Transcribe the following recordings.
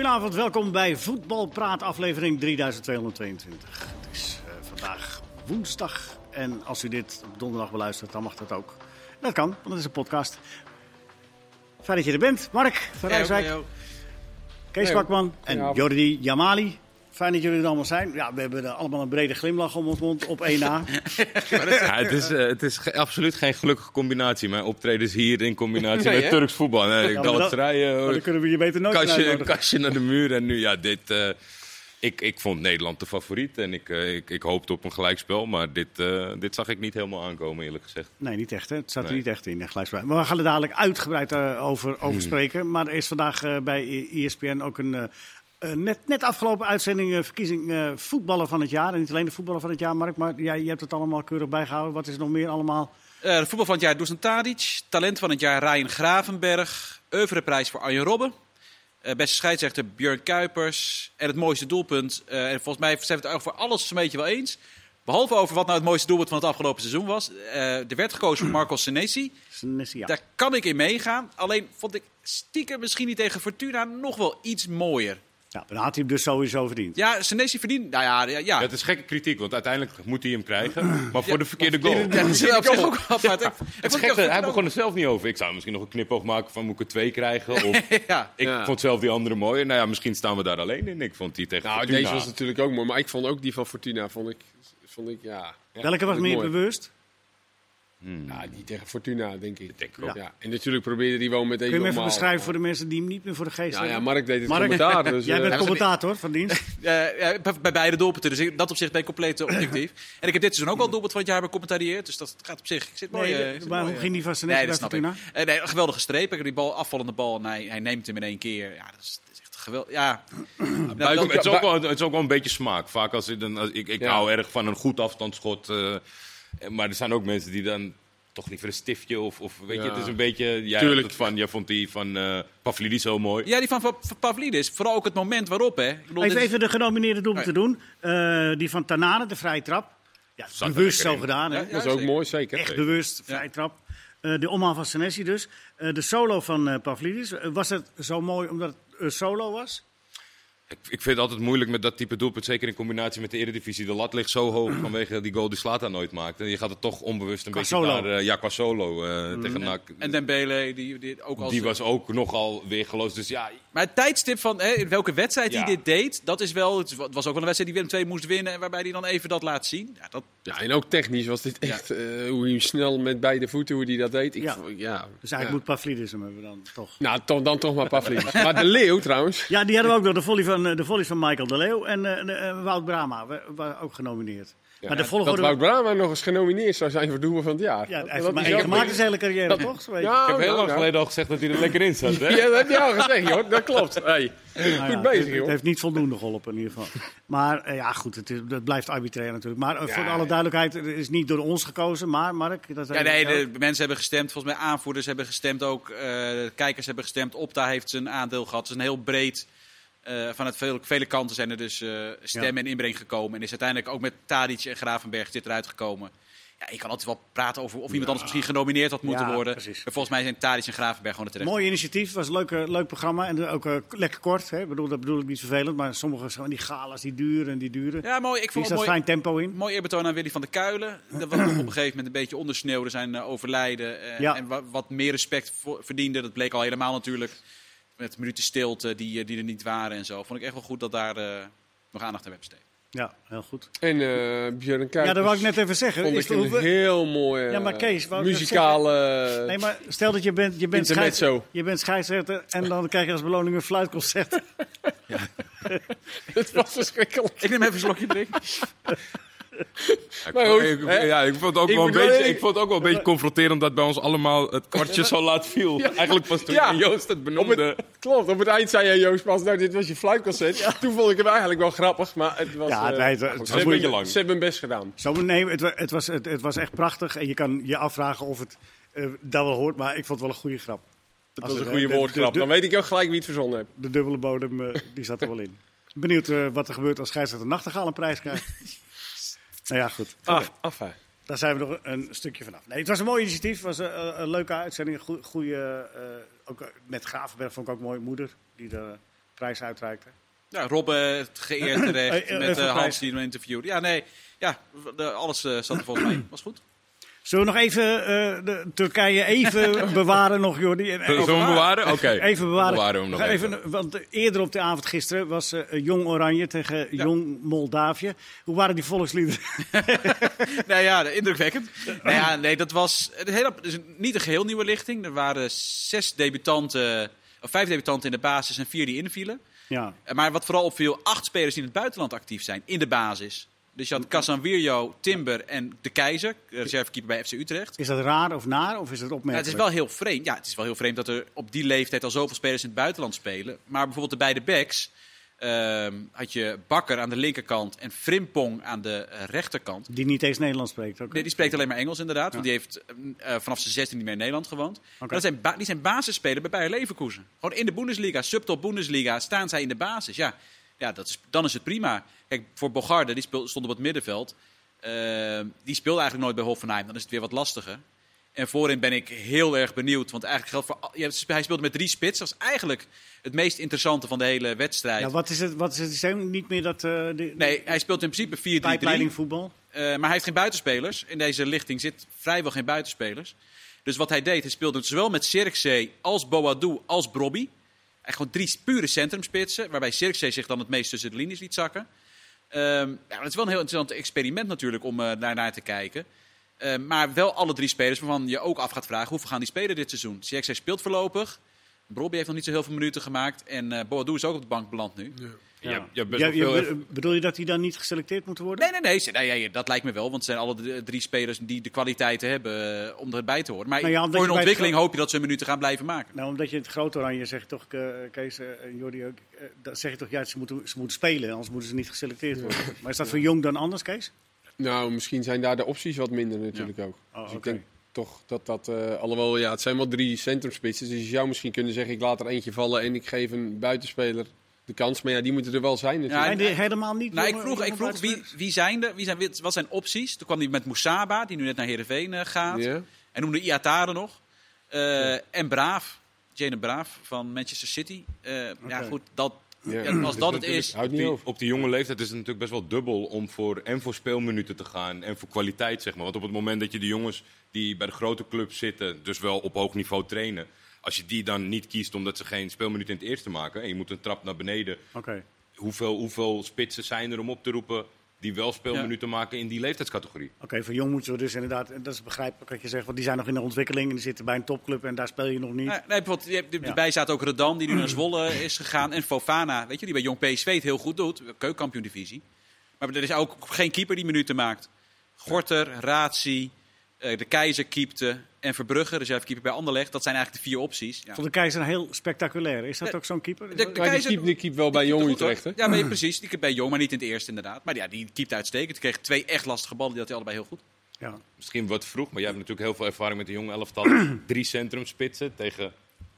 Goedenavond, welkom bij Voetbalpraat aflevering 3222. Het is uh, vandaag woensdag en als u dit op donderdag beluistert, dan mag dat ook. Dat kan, want het is een podcast. Fijn dat je er bent. Mark van Rijswijk, Kees Bakman en Jordi Jamali. Fijn dat jullie er allemaal zijn. Ja, we hebben allemaal een brede glimlach om ons mond op 1 na. ja, het is, uh, het is absoluut geen gelukkige combinatie. Mijn optredens hier in combinatie nee, met Turks voetbal. Nee, ja, Galatasaray, uh, dan kunnen we je beter nooit kastje, kastje naar de muur. En nu, ja, dit... Uh, ik, ik vond Nederland de favoriet en ik, ik, ik hoopte op een gelijkspel. Maar dit, uh, dit zag ik niet helemaal aankomen, eerlijk gezegd. Nee, niet echt. Hè? Het zat nee. er niet echt in, gelijkspel. Maar we gaan er dadelijk uitgebreid uh, over, over hmm. spreken. Maar er is vandaag bij ESPN ook een uh, net, net afgelopen uitzending, uh, verkiezing uh, voetballer van het jaar. En niet alleen de voetballer van het jaar, Mark, maar jij je hebt het allemaal keurig bijgehouden. Wat is er nog meer allemaal? de voetbal van het jaar Dusan Tadic. Talent van het jaar Ryan Gravenberg. Oeuvreprijs voor Arjen Robben. beste scheidsrechter Björn Kuipers. En het mooiste doelpunt. en volgens mij zijn we het over alles een beetje wel eens. Behalve over wat nou het mooiste doelpunt van het afgelopen seizoen was. er werd gekozen voor Marco Senesi. Senesi ja. Daar kan ik in meegaan. Alleen vond ik stiekem misschien niet tegen Fortuna nog wel iets mooier. Ja, dan had hij hem dus sowieso verdiend. Ja, Senesi verdient. Nou ja, ja, ja. Dat is gekke kritiek, want uiteindelijk moet hij hem krijgen. Maar voor de verkeerde goal. Ja, dat is ook. Ja. Het, het gek, hij begon er zelf niet over. Ik zou misschien nog een knipoog maken van moet ik er twee krijgen. Of ja. Ik vond zelf die andere mooi. Nou ja, misschien staan we daar alleen in. Ik vond die tegen nou, Fortuna. Deze was natuurlijk ook mooi, maar ik vond ook die van Fortuna. Vond ik, vond ik, ja, Welke was meer bewust? Hmm. Ja, die tegen Fortuna, denk ik. Denk ik ja. En natuurlijk probeerde hij wel meteen Kun je hem even beschrijven voor de mensen die hem niet meer voor de geest ja, hebben? Ja, Mark deed het Mark, commentaar. Dus, Jij bent uh, commentator van dienst. uh, bij beide doelpunten, dus ik, dat op zich ben ik compleet objectief. en ik heb dit seizoen ook al doelpunt van het jaar becommentarieerd, dus dat gaat op zich. Ik zit mooi, nee, uh, maar hoe ging die van zijn nee, bij Fortuna? Ik. nee, een geweldige streep. Ik heb die bal, afvallende bal en hij, hij neemt hem in één keer. Ja, dat is, geweldig. Ja. Buiten, het, is ook wel, het is ook wel een beetje smaak. Vaak als, ik, als ik, ik hou erg van een goed afstandsschot, maar er zijn ook mensen die dan toch liever een stiftje of, of weet ja. je, het is een beetje, jij Tuurlijk. Het van, jij vond die van uh, Pavlidis zo mooi. Ja, die van, van Pavlidis, vooral ook het moment waarop, hè. Ik bedoel, even, even de genomineerde doel te doen. Uh, die van Tanane, de vrije trap. Ja, Zat bewust zo gedaan, hè. Ja, dat is ook zeker. mooi, zeker. Echt bewust, vrije trap. Uh, de omhaal van Senesi dus. de solo van Pavlidis, was het zo mooi omdat het solo was? Ik, ik, vind het altijd moeilijk met dat type doelpunt, zeker in combinatie met de Eredivisie. De lat ligt zo hoog vanwege die goal die Slata nooit maakt. En je gaat het toch onbewust een qua beetje solo. naar... Uh, ja, qua solo uh, mm. tegen NAC. En Dembele, die, die ook als... Die was ook nogal weergeloos, dus ja... Maar het tijdstip van hè, welke wedstrijd ja. hij dit deed, dat is wel... Het was ook wel een wedstrijd die Willem 2 moest winnen en waarbij hij dan even dat laat zien. Ja, dat... ja en ook technisch was dit echt... Ja. Uh, hoe hij snel met beide voeten, hoe hij dat deed. Ik ja. ja. Dus eigenlijk moet Pavlidis hem hebben dan toch? Nou, to dan toch maar Pavlidis. maar de Leeuw trouwens... Ja, die hadden we ook nog, de volley van, de volley van Michael de Leeuw en uh, Wout Brama waren ook genomineerd. Ja, maar de volgorde... Dat Wout Brama nog eens genomineerd zou zijn voor doel van het jaar. Ja, hij heeft gemaakt zijn hele carrière, dat, toch? Ja, ik heb heel lang geleden al gezegd dat hij er lekker in zat. Hè? ja, dat heb je al gezegd, joh. Dat klopt. Hey. Nou goed bezig, joh. Het heeft niet voldoende geholpen, in ieder geval. Maar uh, ja, goed, het, is, het, blijft arbitrair natuurlijk. Maar uh, voor alle duidelijkheid, het is niet door ons gekozen, maar Mark... Dat ja, nee, de mensen hebben gestemd. Volgens mij aanvoerders hebben gestemd ook. Uh, kijkers hebben gestemd. Opta heeft zijn aandeel gehad. Het is een heel breed... Uh, vanuit vele, vele kanten zijn er dus uh, stemmen ja. en inbreng gekomen. En is uiteindelijk ook met Tadic en Gravenberg dit eruit gekomen. Ja, je kan altijd wel praten over of iemand ja. anders misschien genomineerd had moeten ja, worden. Precies. Maar volgens mij zijn Tadic en Gravenberg gewoon het terecht. Mooi initiatief, was een leuk, leuk programma. En ook uh, lekker kort. Hè? Bedoel, dat bedoel ik niet vervelend. Maar sommige van die galas die duren en die duren. Ja, mooi. Ik vond er mooi, fijn tempo in. Mooi eerbetoon aan Willy van der Kuilen. Dat was op een gegeven moment een beetje ondersneeuwde zijn overlijden. En wat, wat meer respect voor, verdiende. Dat bleek al helemaal natuurlijk met minuten stilte die, die er niet waren en zo. Vond ik echt wel goed dat daar uh, nog aandacht aan werd besteed. Ja, heel goed. En uh, Björn Kuipers. Ja, dat wou ik net even zeggen. Vond is ik een heel mooi ja, maar Kees, muzikale... Nee, maar stel dat je bent, je bent, scheids, je bent scheidsrechter en dan krijg je als beloning een fluitconcert. ja. Het was verschrikkelijk. Ik neem even een slokje Maar goed, ik, ja, ik vond het ook, ik wel, een beetje, ik vond het ook wel een beetje confronterend dat bij ons allemaal het kwartje zo laat viel. Ja. Eigenlijk pas toen ja. Joost het benoemde. Het, klopt, op het eind zei jij Joost pas, nou dit was je fluitconcert. Ja. Toen vond ik hem eigenlijk wel grappig, maar het was... Ja, het, uh, het, het, het was een beetje lang. Ze hebben hun best gedaan. Zo, nee, het, het, was, het, het was echt prachtig en je kan je afvragen of het uh, dat wel hoort, maar ik vond het wel een goede grap. Het was een goede woordgrap, dan weet ik ook gelijk wie het verzonnen heeft. De dubbele bodem, uh, die zat er wel in. Benieuwd uh, wat er gebeurt als scheidsrechter Nachtegaal een prijs krijgt. Nou ja, goed. Af, af. Daar zijn we nog een stukje vanaf. Nee, het was een mooi initiatief. Het was een, een leuke uitzending. Een goede, uh, ook met Gravenberg vond ik ook mooi. Moeder, die er prijs uitreikte. Ja, Robbe, het geëerd terecht met uh, Hans die een interviewde. Ja, nee, ja, de, alles uh, zat er volgens mij. Was goed. Zullen we nog even uh, de Turkije even bewaren nog, Jordi? Zullen we bewaren? Oké. Even bewaren. bewaren we nog even. even. Want eerder op de avond gisteren was uh, Jong Oranje tegen ja. Jong Moldavië. Hoe waren die volksliederen? nou ja, indrukwekkend. nou ja, nee, dat was een hele, dus niet een geheel nieuwe lichting. Er waren zes debutanten, of vijf debutanten in de basis en vier die invielen. Ja. Maar wat vooral opviel, acht spelers die in het buitenland actief zijn, in de basis. Dus je had Casanvirio, Timber en De Keizer, reservekeeper bij FC Utrecht. Is dat raar of naar, of is het opmerkelijk? Ja, het is wel heel vreemd. Ja, het is wel heel vreemd dat er op die leeftijd al zoveel spelers in het buitenland spelen. Maar bijvoorbeeld de beide backs uh, had je Bakker aan de linkerkant en Frimpong aan de rechterkant. Die niet eens Nederlands spreekt ook? Nee, die spreekt alleen maar Engels inderdaad. Want die heeft uh, vanaf zijn 16 niet meer in Nederland gewoond. Okay. dat zijn die zijn basisspeler bij Bayer Leverkusen. Gewoon in de Bundesliga, subtop Bundesliga, staan zij in de basis. Ja, ja dat is, dan is het prima. Kijk, voor Bogarde, die stond op het middenveld. Uh, die speelde eigenlijk nooit bij Hoffenheim. Dan is het weer wat lastiger. En voorin ben ik heel erg benieuwd. Want eigenlijk geldt voor. Ja, hij speelde met drie spits. Dat is eigenlijk het meest interessante van de hele wedstrijd. Ja, wat is het? Wat is het systeem? Niet meer dat. Uh, nee, hij speelt in principe 4-3-3. voetbal. Uh, maar hij heeft geen buitenspelers. In deze lichting zit vrijwel geen buitenspelers. Dus wat hij deed, hij speelde zowel met Sirkzee als Boadou als Brobby. Gewoon drie pure centrumspitsen. Waarbij Sirkzee zich dan het meest tussen de linies liet zakken. Um, ja, dat is wel een heel interessant experiment natuurlijk om uh, daar naar te kijken. Uh, maar wel alle drie spelers waarvan je ook af gaat vragen hoeveel gaan die spelen dit seizoen. CXC speelt voorlopig. Brobby heeft nog niet zo heel veel minuten gemaakt. En uh, Boadou is ook op de bank beland nu. Ja. Ja. Ja, best ja, veel bedoel je dat die dan niet geselecteerd moeten worden? Nee, nee, nee. nee dat lijkt me wel. Want het zijn alle drie spelers die de kwaliteiten hebben uh, om erbij te horen. Maar nou voor hun ontwikkeling hoop je dat ze minuten gaan blijven maken. Nou, omdat je het grote oranje zegt toch, uh, Kees en Jordi ook, dat zeg je toch, ja, ze moeten, ze moeten spelen. Anders moeten ze niet geselecteerd worden. Maar is dat voor Jong dan anders, Kees? Nou, misschien zijn daar de opties wat minder natuurlijk ook. Oh, dus ik denk toch dat dat, uh, alhoewel ja, het zijn wel drie centrumspitsen. Dus je zou misschien kunnen zeggen, ik laat er eentje vallen en ik geef een buitenspeler de kans. Maar ja, die moeten er wel zijn natuurlijk. Ja, helemaal niet. Nou, ik vroeg, ik vroeg wie, wie, zijn de, wie zijn, wat zijn opties? Toen kwam hij met Moussaba, die nu net naar Heerenveen uh, gaat. Ja. En noemde Iatare nog. Uh, en Braaf, Jane Braaf van Manchester City. Okay. Ja goed, dat, ja. als dat het is. Op die, op die jonge leeftijd is het natuurlijk best wel dubbel om voor en voor speelminuten te gaan en voor kwaliteit, zeg maar. Want op het moment dat je de jongens die bij de grote clubs zitten, dus wel op hoog niveau trainen, als je die dan niet kiest omdat ze geen speelminuten in het eerste maken en je moet een trap naar beneden. Okay. Hoeveel, hoeveel spitsen zijn er om op te roepen die wel speelminuten maken in die leeftijdscategorie. Oké, voor jong moeten we dus inderdaad, dat is begrijpelijk wat je zegt, want die zijn nog in de ontwikkeling en die zitten bij een topclub en daar speel je nog niet. Nee, nee bijvoorbeeld, erbij staat ook Redan, die nu naar Zwolle is gegaan, en Fofana, weet je, die bij Jong PSV het heel goed doet, keukenkampioen divisie. Maar er is ook geen keeper die minuten maakt. Gorter, Razi, eh, de Keizer keepte en Verbrugge, reservekeeper bij Anderlecht. Dat zijn eigenlijk de vier opties. Ja. Vond de Keizer heel spectaculair. Is dat ook zo'n keeper? De, de, Keizer, die keept wel bij Jong Utrecht, hè? Ja, maar precies. Die keept bij Jong, maar niet in het eerste inderdaad. Maar ja, die keept uitstekend. Die kreeg twee echt lastige ballen, die had hij allebei heel goed. Ja. Misschien wat vroeg, maar jij hebt natuurlijk heel veel ervaring met de jonge elftal. Drie centrumspitsen tegen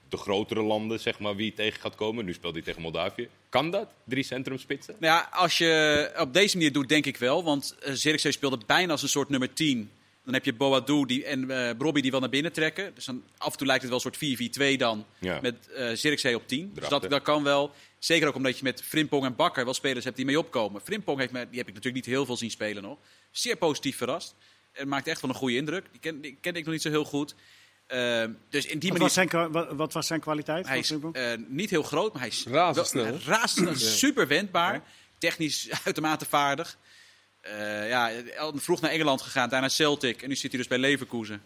de grotere landen, zeg maar, wie tegen gaat komen. Nu speelt hij tegen Moldavië. Kan dat? Drie centrumspitsen? Nou ja, als je op deze manier doet, denk ik wel. Want uh, Zirkzee speelde bijna als een soort nummer 10 dan heb je Boadou die, en uh, Brobby die wel naar binnen trekken. Dus dan, af en toe lijkt het wel een soort 4-4-2 dan. Met uh, Zirkzee op 10. Dus dat, dat kan wel. Zeker ook omdat je met Frimpong en Bakker wel spelers hebt die mee opkomen. Frimpong heeft me, die heb ik natuurlijk niet heel veel zien spelen nog. Zeer positief verrast. En maakt echt wel een goede indruk. Die, ken, die kende ik nog niet zo heel goed. Uh, dus in die wat, manier... was zijn, wat, wat, was zijn kwaliteit? Hij is uh, niet heel groot, maar hij is razendsnel. Razendsnel, super wendbaar. Ja. Technisch uitermate vaardig. Uh, ja, vroeg naar Engeland gegaan, daarna Celtic en nu zit hij dus bij Leverkusen.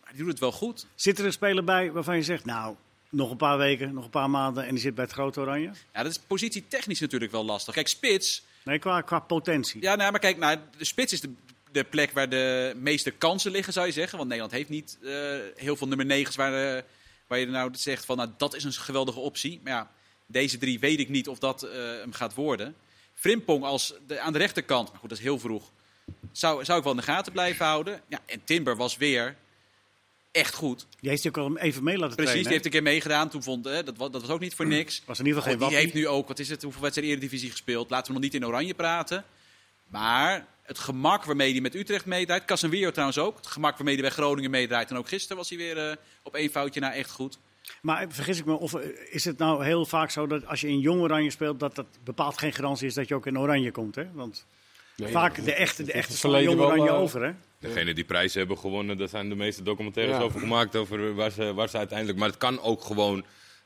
Maar die doet het wel goed. Zit er een speler bij waarvan je zegt, nou, nog een paar weken, nog een paar maanden en die zit bij het grote oranje? Ja, dat is positie technisch natuurlijk wel lastig. Kijk, spits... Nee, qua, qua potentie. Ja, nou, maar kijk, nou, de spits is de, de plek waar de meeste kansen liggen, zou je zeggen. Want Nederland heeft niet uh, heel veel nummer 9's waar, uh, waar je nou zegt van, nou, dat is een geweldige optie. Maar ja, deze drie weet ik niet of dat uh, hem gaat worden. Frimpong als de, aan de rechterkant, maar goed, dat is heel vroeg. Zou, zou ik wel in de gaten blijven houden. Ja, en Timber was weer echt goed. Die heeft ook al even mee laten Precies, die heeft een keer meegedaan. Toen vond, hè, dat, was, dat was ook niet voor niks. Was in ieder geval geen Die heeft nu ook, wat is het, hoeveel wedstrijden Eredivisie gespeeld. Laten we nog niet in oranje praten. Maar het gemak waarmee hij met Utrecht meedraait. Casemiro trouwens ook. Het gemak waarmee hij bij Groningen meedraait. En ook gisteren was hij weer uh, op één foutje na echt goed. Maar vergis ik me, of is het nou heel vaak zo dat als je in jong oranje speelt, dat dat bepaald geen garantie is dat je ook in oranje komt? Hè? Want vaak de echte, de echte slaan jong oranje over. Hè? Degene die prijzen hebben gewonnen, daar zijn de meeste documentaires over gemaakt. Over waar ze, waar ze uiteindelijk. Maar het kan ook gewoon.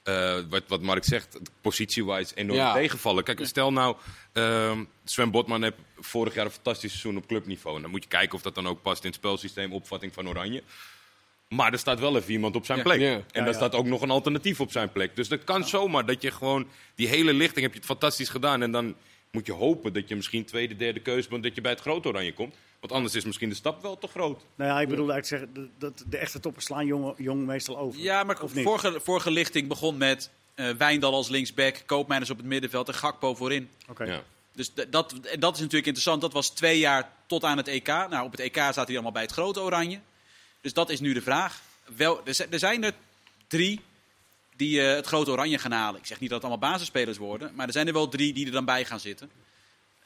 Uh, wat, wat Mark zegt, positie-wise enorm tegenvallen. Kijk, stel nou, uh, Sven Botman heeft vorig jaar een fantastisch seizoen op clubniveau. En dan moet je kijken of dat dan ook past in het spelsysteem, opvatting van Oranje. Maar er staat wel even iemand op zijn plek. Ja. En daar staat ook nog een alternatief op zijn plek. Dus dat kan zomaar dat je gewoon die hele lichting heb je het fantastisch gedaan. En dan moet je hopen dat je misschien tweede, derde keuze bent, dat je bij het grote oranje komt. Want anders is misschien de stap wel te groot. Nou ja, ik bedoel eigenlijk zeggen, dat de echte toppers slaan jong, jong meestal over. Ja, maar vorige, vorige lichting begon met uh, Wijndal als linksback, Koopmeiners op het middenveld en Gakpo voorin. Oké. Ja. Dus dat, dat is natuurlijk interessant. Dat was twee jaar tot aan het EK. Nou, op het EK zaten hij allemaal bij het grote oranje. Dus dat is nu de vraag. Wel, er zijn er drie die uh, het grote oranje gaan halen. Ik zeg niet dat het allemaal basisspelers worden, maar er zijn er wel drie die er dan bij gaan zitten.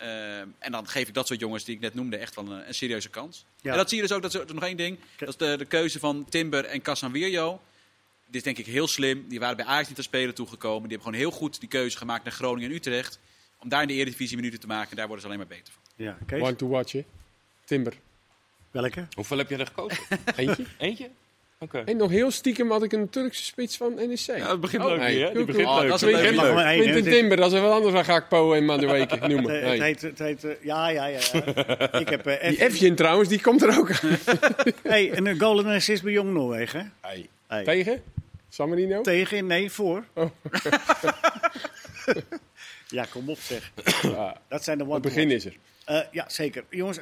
Uh, en dan geef ik dat soort jongens die ik net noemde echt wel een, een serieuze kans. Ja. En dat zie je dus ook, dat is nog één ding. Dat is de, de keuze van Timber en Casanvirio. Dit is denk ik heel slim. Die waren bij Ajax niet te spelen toegekomen. Die hebben gewoon heel goed die keuze gemaakt naar Groningen en Utrecht. Om daar in de Eredivisie minuten te maken. Daar worden ze alleen maar beter van. Ja, One to watch, Timber. Welke? Hoeveel heb je er gekozen? Eentje. Eentje? Okay. En nog heel stiekem had ik een Turkse spits van NEC. Ja, het begint oh, leuk nee, hè? Die begint oh, leuk. Dat is leuk. leuk. Quinten Timber, dat is wel anders dan Gakpo en Madueke noemen. Het, heet, het heet, uh, ja, ja, ja. ik heb, uh, die Evjen trouwens, die komt er ook aan. hey, een uh, golden assist bij Jong Noorwegen. Hey. Hey. Tegen? San Marino? Tegen, nee, voor. Oh. ja, kom op zeg. dat zijn de one Het begin is er. Uh, ja, zeker. Jongens,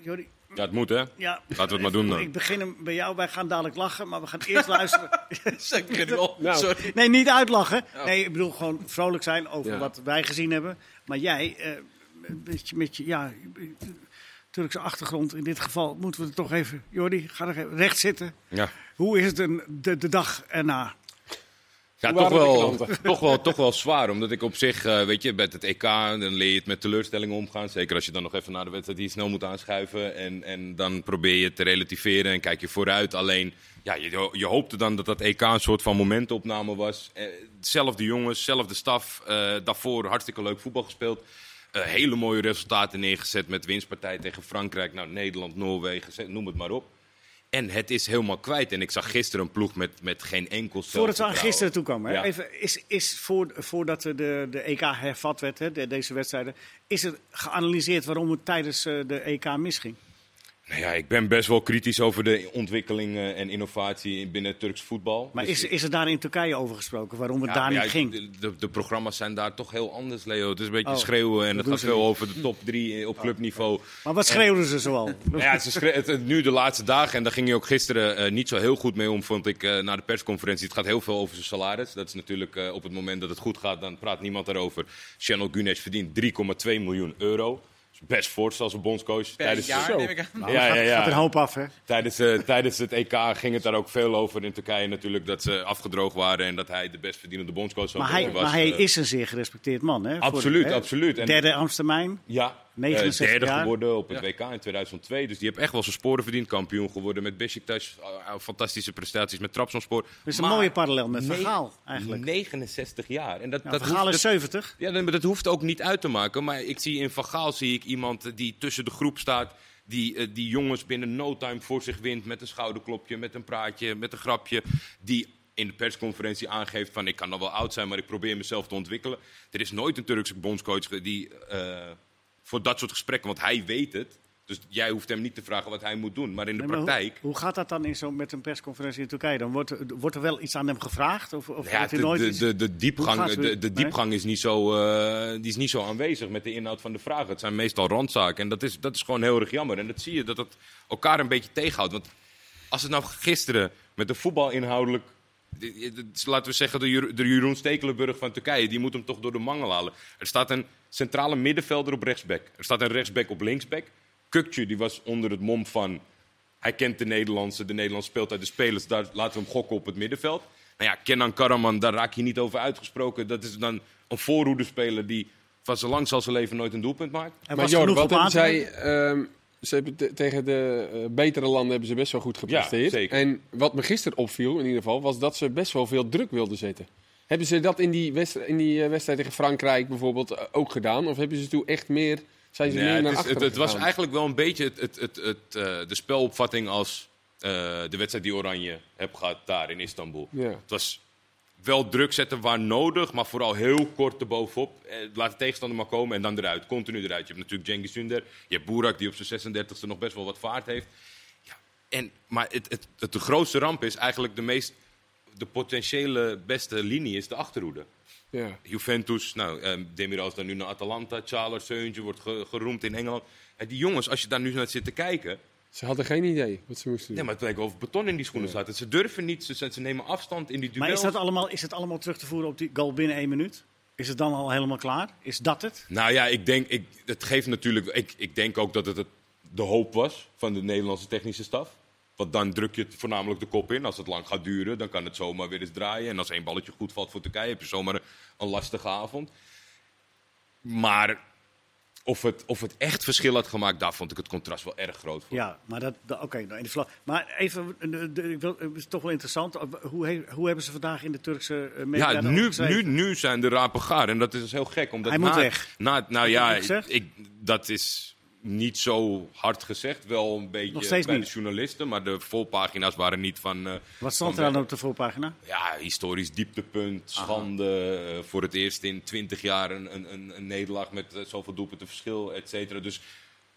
Jordi, ja, het moet hè? Ja. Laten we het maar doen dan. Ik begin hem bij jou. Wij gaan dadelijk lachen, maar we gaan eerst luisteren. Zeg wel. Nou. Sorry. Nee, niet uitlachen. Nee, ik bedoel gewoon vrolijk zijn over wat wij gezien hebben. Maar jij, uh, met, je, met je ja, Turkse achtergrond in dit geval, moeten we er toch even... Jordi, ga er recht zitten. Ja. Hoe is het een, de, de dag erna? Ja, toch wel, toch, wel, toch wel zwaar. Omdat ik op zich, uh, weet je, met het EK, dan leer je het met teleurstellingen omgaan. Zeker als je dan nog even naar de wedstrijd die snel moet aanschuiven. En, en dan probeer je te relativeren en kijk je vooruit. Alleen, ja, je, je hoopte dan dat dat EK een soort van momentopname was. Eh, zelfde jongens, zelfde staf. Uh, daarvoor hartstikke leuk voetbal gespeeld. Hele mooie resultaten neergezet met winstpartij tegen Frankrijk. Nou, Nederland, Noorwegen, noem het maar op. En het is helemaal kwijt. En ik zag gisteren een ploeg met, met geen enkel Voordat we aan gisteren toe komen. Ja. Even, is, is voor, voordat de, de EK hervat werd, hè, de, deze wedstrijden, is er geanalyseerd waarom het tijdens uh, de EK misging? Nou ja, ik ben best wel kritisch over de ontwikkeling en innovatie binnen Turks voetbal. Maar dus is, is er daar in Turkije over gesproken waarom het daar niet ging? De, de, de, programma's zijn daar toch heel anders, Leo. Het is een beetje oh, schreeuwen en het gaat veel over de top drie op clubniveau. Maar wat schreeuwden ze zoal? ja, ze het, nu de laatste dagen, en daar ging je ook gisteren uh, niet zo heel goed mee om, vond ik, uh, na de persconferentie. Het gaat heel veel over zijn salaris. Dat is natuurlijk uh, op het moment dat het goed gaat, dan praat niemand daarover. Channel Gunesh verdient 3,2 miljoen euro best voorstel als een bondscoach. tijdens jaar, neem ik aan. Nou, ja, ja, ja. Gaat een hoop af, hè? Tijdens, uh, tijdens het EK ging het daar ook veel over in Turkije natuurlijk. Dat ze afgedroogd waren en dat hij de best verdienende bondscoach maar hij, was. Maar hij uh, is een zeer gerespecteerd man, hè? Absoluut, absoluut. En, derde Amstermijn. Ja, 69 uh, derde jaar. geworden op het WK in 2002. Dus die heeft echt wel zijn sporen verdiend. Kampioen geworden met Besiktas. fantastische prestaties met Trabzonspor. Dat is een mooie parallel met Vergaal eigenlijk. 69 jaar. En dat, dat Vergaal is 70. Ja, dat hoeft ook niet uit te maken. Maar ik zie in Vergaal zie ik iemand die tussen de groep staat. Die, uh, die jongens binnen no time voor zich wint met een schouderklopje, met een praatje, met een grapje. Die in de persconferentie aangeeft van ik kan nog wel oud zijn, maar ik probeer mezelf te ontwikkelen. Er is nooit een Turkse bondscoach die uh, voor dat soort gesprekken, want hij weet het. Dus jij hoeft hem niet te vragen wat hij moet doen. Maar in de praktijk. Hoe, hoe, gaat dat dan in zo, met een persconferentie in Turkije? Dan wordt, wordt er wel iets aan hem gevraagd? Of, of ja, de, nooit de, de, de, diepgang, de, de diepgang is, niet zo, uh, die is niet zo aanwezig met de inhoud van de vragen. Het zijn meestal randzaken. En dat is, dat is gewoon heel erg jammer. En dat zie je dat het elkaar een beetje tegenhoudt. Want als het nou gisteren met de voetbalinhoudelijk laten we zeggen, de, de Jeroen Stekelenburg van Turkije, die moet hem toch door de mangel halen. Er staat een centrale middenvelder op rechtsback. Er staat een rechtsback op linksback. Kukcu die was onder het mom van, hij kent de Nederlandse, de Nederlandse speelt uit de spelers, daar laten we hem gokken op het middenveld. Nou ja, Kenan Karaman, daar raak je niet over uitgesproken. Dat is dan een voorhoedespeler die van zo lang zal zijn leven nooit een doelpunt maakt. maar Jor, wat hebben zij... Um, ze hebben tegen de uh, betere landen hebben ze best wel goed gepresteerd. Ja, zeker. En wat me gisteren opviel, in ieder geval, was dat ze best wel veel druk wilden zetten. Hebben ze dat in die, wedstrijd, in die wedstrijd tegen Frankrijk bijvoorbeeld ook gedaan? Of hebben ze toen echt meer, zijn ze meer naar het, is, het, het was eigenlijk wel een beetje het, het, het, het, uh, de spelopvatting als uh, de wedstrijd die Oranje heb gehad daar in Istanbul. Ja. Het was wel druk zetten waar nodig, maar vooral heel kort erbovenop. Eh, laat de tegenstander maar komen en dan eruit. Continu eruit. Je hebt natuurlijk Cengiz Ünder. Je hebt Burak die op zijn 36e nog best wel wat vaart heeft. Ja, en, maar het, het, het, de grootste ramp is eigenlijk de meest... De potentiële beste linie is de achterhoede. Ja. Juventus, nou, eh, Demiral is dan nu naar Atalanta. Charles Seuntje wordt ge, geroemd in Engeland. En die jongens, als je daar nu naar zit te kijken... Ze hadden geen idee wat ze moesten doen. Nee, maar het lijkt of beton in die schoenen ja. staat. Ze durven niet, ze, ze nemen afstand in die duels. Maar is, dat allemaal, is het allemaal terug te voeren op die goal binnen één minuut? Is het dan al helemaal klaar? Is dat het? Nou ja, ik denk, ik, het geeft natuurlijk. Ik, ik denk ook dat het, het de hoop was van de Nederlandse technische staf. Want dan druk je het voornamelijk de kop in. Als het lang gaat duren, dan kan het zomaar weer eens draaien. En als één balletje goed valt voor Turkije, heb je zomaar een, een lastige avond. Maar of het, of het echt verschil had gemaakt, daar vond ik het contrast wel erg groot voor. Ja, maar dat, oké, okay, nou, maar even, de, ik wil, het is toch wel interessant. Hoe, he, hoe hebben ze vandaag in de Turkse media Ja, nu, nu, nu zijn de rapen gaar en dat is heel gek. Omdat Hij na, moet weg. Na, nou ja, ik, dat is niet zo hard gezegd. Wel een beetje bij niet. de journalisten, maar de voorpagina's waren niet van... Uh, Wat stond er dan op de voorpagina? Ja, historisch dieptepunt, schande. Uh, voor het eerst in twintig jaar een, een, een nederlaag met uh, zoveel doelpunten verschil, et cetera. Dus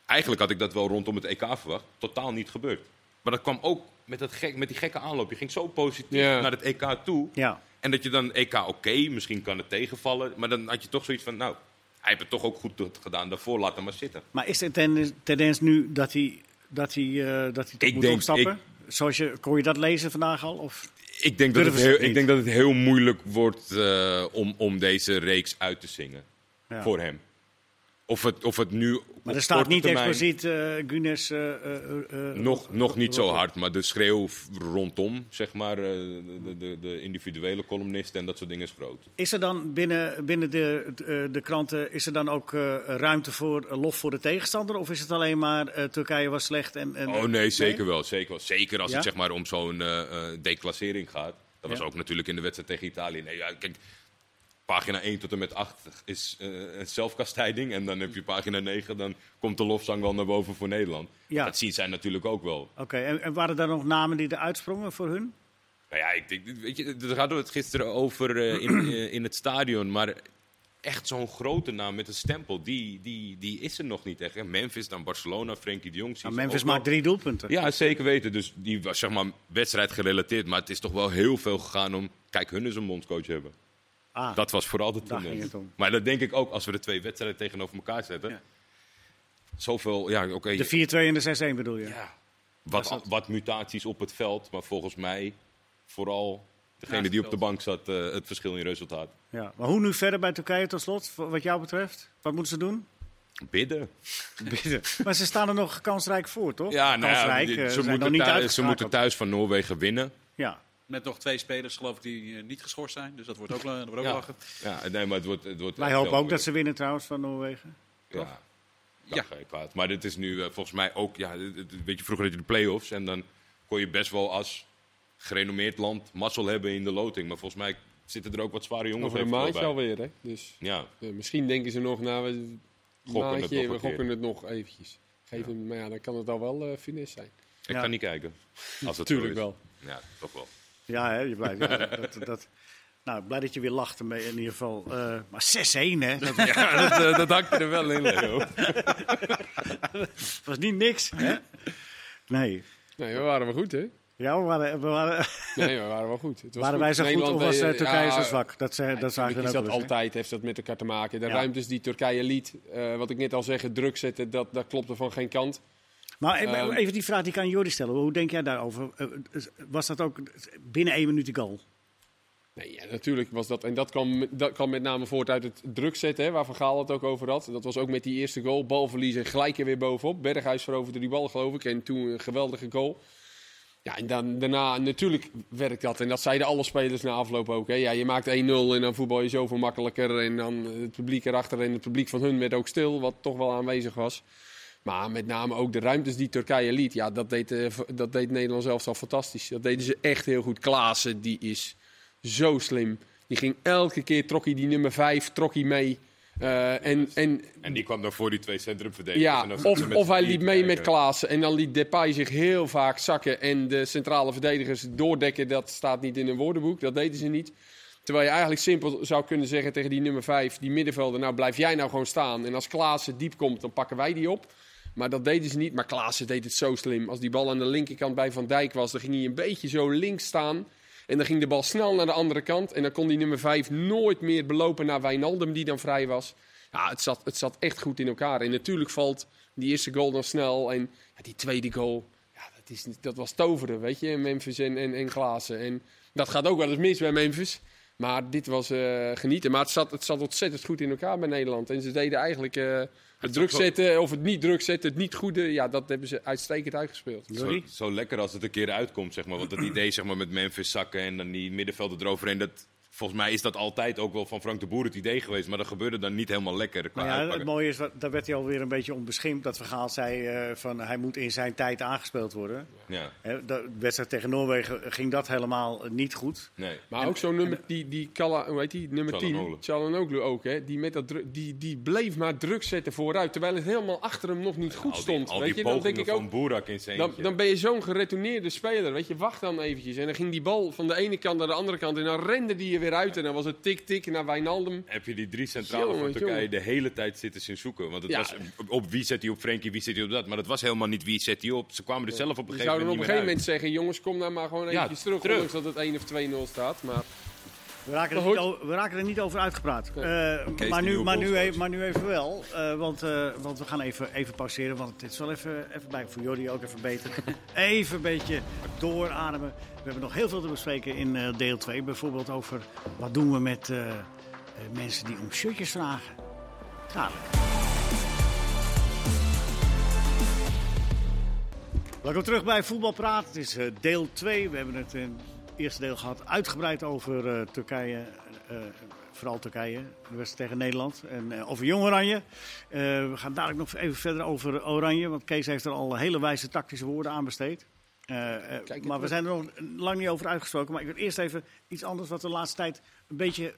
eigenlijk had ik dat wel rondom het EK verwacht. Totaal niet gebeurd. Maar dat kwam ook met, dat gek, met die gekke aanloop. Je ging zo positief naar het EK toe. Ja. En dat je dan EK oké, misschien kan het tegenvallen. Maar dan had je toch zoiets van, nou, hij heeft het toch ook goed gedaan daarvoor, laat hem maar zitten. Maar is de tendens, nu dat hij, dat hij, uh, dat hij toch Ik moet denk- opstappen? Zoals je, kon je dat lezen vandaag al? Of? Ik denk, dat het, heel, het ik denk dat het heel moeilijk wordt eh, om, om deze reeks uit te zingen Ja. voor hem. Of het, of het nu. Maar er staat niet termijn- expliciet uh, Gunes... eh, eh, eh, Nog, nog niet zo eh, hard, maar de schreeuw rondom, zeg maar, eh, de, de, de individuele columnisten en dat soort dingen is groot. Is er dan binnen, binnen de, de, de kranten is er dan ook eh, ruimte voor eh, lof voor de tegenstander? Of is het alleen maar eh, Turkije was slecht? En, en, Oh nee, zeker wel. Zeker, wel. zeker als Ja? het zeg maar, om zo'n eh, eh, declassering gaat. Dat was Ja. ook natuurlijk in de wedstrijd tegen Italië. Nee, ja, kijk, pagina 1 tot en met 8 is een zelfkastijding. En dan heb je pagina 9, dan komt de lofzang wel naar boven voor Nederland. Ja. Dat zien zij natuurlijk ook wel. Oké, en, en waren er nog namen die eruit sprongen voor hun? Nou ja, ik denk, weet je, daar hadden we het gisteren over eh, in, eh, in het stadion. Maar echt zo'n grote naam met een stempel, die, die, die is er nog niet echt. hè. Memphis, dan Barcelona, Frenkie de Jong. Nou, Memphis maakt drie doelpunten. Ja, zeker weten. Dus die was zeg maar wedstrijd gerelateerd. Maar het is toch wel heel veel gegaan om. Kijk, hun is een bondscoach hebben. Ah, Dat was vooral de om. Maar dat denk ik ook als we de twee wedstrijden tegenover elkaar zetten. Ja. Zoveel, ja, oké. de 4-2 en de 6-1 bedoel je? ja, wat, wat mutaties op het veld. Maar volgens mij vooral degene die op de bank zat, eh, het verschil in resultaat. Ja. Maar hoe nu verder bij Turkije tot slot, voor- wat jou betreft? Wat moeten ze doen? Bidden. maar ze staan er nog kansrijk voor, toch? Ja, nou ja, eh, ze, moeten niet thuis, ze moeten thuis van Noorwegen winnen. Ja. Met nog twee spelers, geloof ik, die eh, niet geschorst zijn. Dus dat wordt ook, dat wordt ook Ja. lachen. Ja, nee, maar het wordt, het wordt Wij hopen ook dat ze winnen trouwens van Noorwegen. Ja, Ja. ja. ga je kwaad. Maar dit is nu eh, volgens mij ook, ja, weet je, vroeger had je de play-offs en dan kon je best wel als gerenommeerd land mazzel hebben in de loting. Maar volgens mij zitten er ook wat zware jongens Over een maandje alweer, hè? Dus Ja, eh, misschien denken ze nog, nou, we Gokken het maandje, nog we gokken het nog eventjes. Geef hem, maar ja, dan kan het al wel eh finesse zijn. ik Ja. ga niet kijken. Als het Tuurlijk zo is. wel. Ja, toch wel. Ja, hè, je blijft. ja, dat, dat, nou, blij dat je weer lacht ermee in ieder geval. Eh, maar 6-1, hè? Dat Ja, dat, eh, dat er wel in, Leo. was niet niks, hè? Nee. Nee, we waren wel goed, hè? Ja, we waren, we waren, Nee, we waren wel goed. Het was waren goed. wij zo goed of was eh, Turkije ja, zo zwak? Dat, ze, dat zagen we dat altijd, heeft dat met elkaar te maken. De Ja. ruimtes die Turkije liet, wat ik net al zeg, druk zetten, dat, dat klopte van geen kant. Maar even- Ehm, even die vraag die ik aan Jordi stellen. Hoe denk jij daarover? Eh, Was dat ook binnen één minuut de goal? Nee, ja, natuurlijk was dat. En dat kwam, dat kwam met name voort uit het druk zetten, hè, waar Van Gaal het ook over had. Dat was ook met die eerste goal. Balverlies en gelijk er weer bovenop. Berghuis veroverde die bal, geloof ik. En toen een geweldige goal. Ja, en dan, daarna natuurlijk werkt dat. En dat zeiden alle spelers na afloop ook. Hè. Ja, je maakt 1-0 en dan voetbal je zoveel makkelijker. En dan het publiek erachter en het publiek van hun werd ook stil, wat toch wel aanwezig was. Maar met name ook de ruimtes die Turkije liet. Ja, dat deed, uh, dat deed Nederland zelfs al fantastisch. Dat deden ze echt heel goed. Klaassen, die is zo slim. Die ging elke keer, trok hij die nummer 5, trok hij mee. Uh, en, en, en die kwam dan voor die twee centrumverdedigers. Ja, of, of hij liep mee met Klaassen. En dan liet Depay zich heel vaak zakken. En de centrale verdedigers doordekken. Dat staat niet in een woordenboek. Dat deden ze niet. Terwijl je eigenlijk simpel zou kunnen zeggen tegen die nummer 5, die middenvelder. Nou, blijf jij nou gewoon staan. En als Klaassen diep komt, dan pakken wij die op. Maar dat deden ze niet. Maar Klaassen deed het zo slim. Als die bal aan de linkerkant bij Van Dijk was, dan ging hij een beetje zo links staan. En dan ging de bal snel naar de andere kant. En dan kon die nummer 5 nooit meer belopen naar Wijnaldum, die dan vrij was. Ja, het zat, het zat echt goed in elkaar. En natuurlijk valt die eerste goal dan snel. En die tweede goal, ja, dat, is, dat was toveren, weet je. Memphis en, en, en. En dat gaat ook wel eens mis bij Memphis. Maar dit was uh, genieten. Maar het zat, het zat ontzettend goed in elkaar bij Nederland. En ze deden eigenlijk uh, het druk zetten of het niet druk zetten, het niet goede. Ja, dat hebben ze uitstekend uitgespeeld. Zo, zo, lekker als het een keer uitkomt, zeg maar. Want dat idee zeg maar, met Memphis zakken en dan die middenvelden eroverheen. Dat, volgens mij is dat altijd ook wel van Frank de Boer het idee geweest. Maar dat gebeurde dan niet helemaal lekker. Qua ja, het mooie is, daar werd hij alweer een beetje onbeschimpt. Dat verhaal zei uh, van hij moet in zijn tijd aangespeeld worden. Ja. de wedstrijd tegen Noorwegen ging dat helemaal niet goed. Nee. Maar ook zo'n nummer, die, die Kalla, hoe heet die, nummer 10, Chalanoglu ook. Hè, die, met dat die, die bleef maar druk zetten vooruit. Terwijl het helemaal achter hem nog niet goed stond. Al die, weet je, dan denk ik ook, Boerak in zijn dan, dan ben je zo'n geretourneerde speler. Weet je, wacht dan eventjes. En dan ging die bal van de ene kant naar de andere kant. En dan rende die weer uit en dan was het tik-tik naar Wijnaldum. Heb je die drie centrale van Turkije de hele tijd zitten zien zoeken? Want het was op wie zet hij op Frenkie, wie zet hij op dat. Maar dat was helemaal niet wie zet hij op. Ze kwamen er zelf op een gegeven moment zouden op een gegeven moment zeggen, jongens, kom nou maar gewoon eventjes terug, terug. Ondanks dat het 1 of 2-0 staat. Maar... We raken, er niet over, we raken er niet over uitgepraat. Uh, maar, nu, maar, nu even, maar nu even wel. Uh, want, uh, want we gaan even, even pauzeren. Want het is wel even, even bij voor Jordi ook even beter. even een beetje doorademen. We hebben nog heel veel te bespreken in deel 2. Bijvoorbeeld over wat doen we met mensen die om shirtjes vragen. Dadelijk. Welkom terug bij Voetbalpraat. Het is deel 2. We hebben het in eerste deel gehad uitgebreid over uh, Turkije. Uh, vooral Turkije, de wedstrijd tegen Nederland. En uh, over Jong Oranje. we gaan dadelijk nog even verder over Oranje. Want Kees heeft er al hele wijze tactische woorden aan besteed. maar we zijn er nog lang niet over uitgesproken. Maar ik wil eerst even iets anders wat de laatste tijd een beetje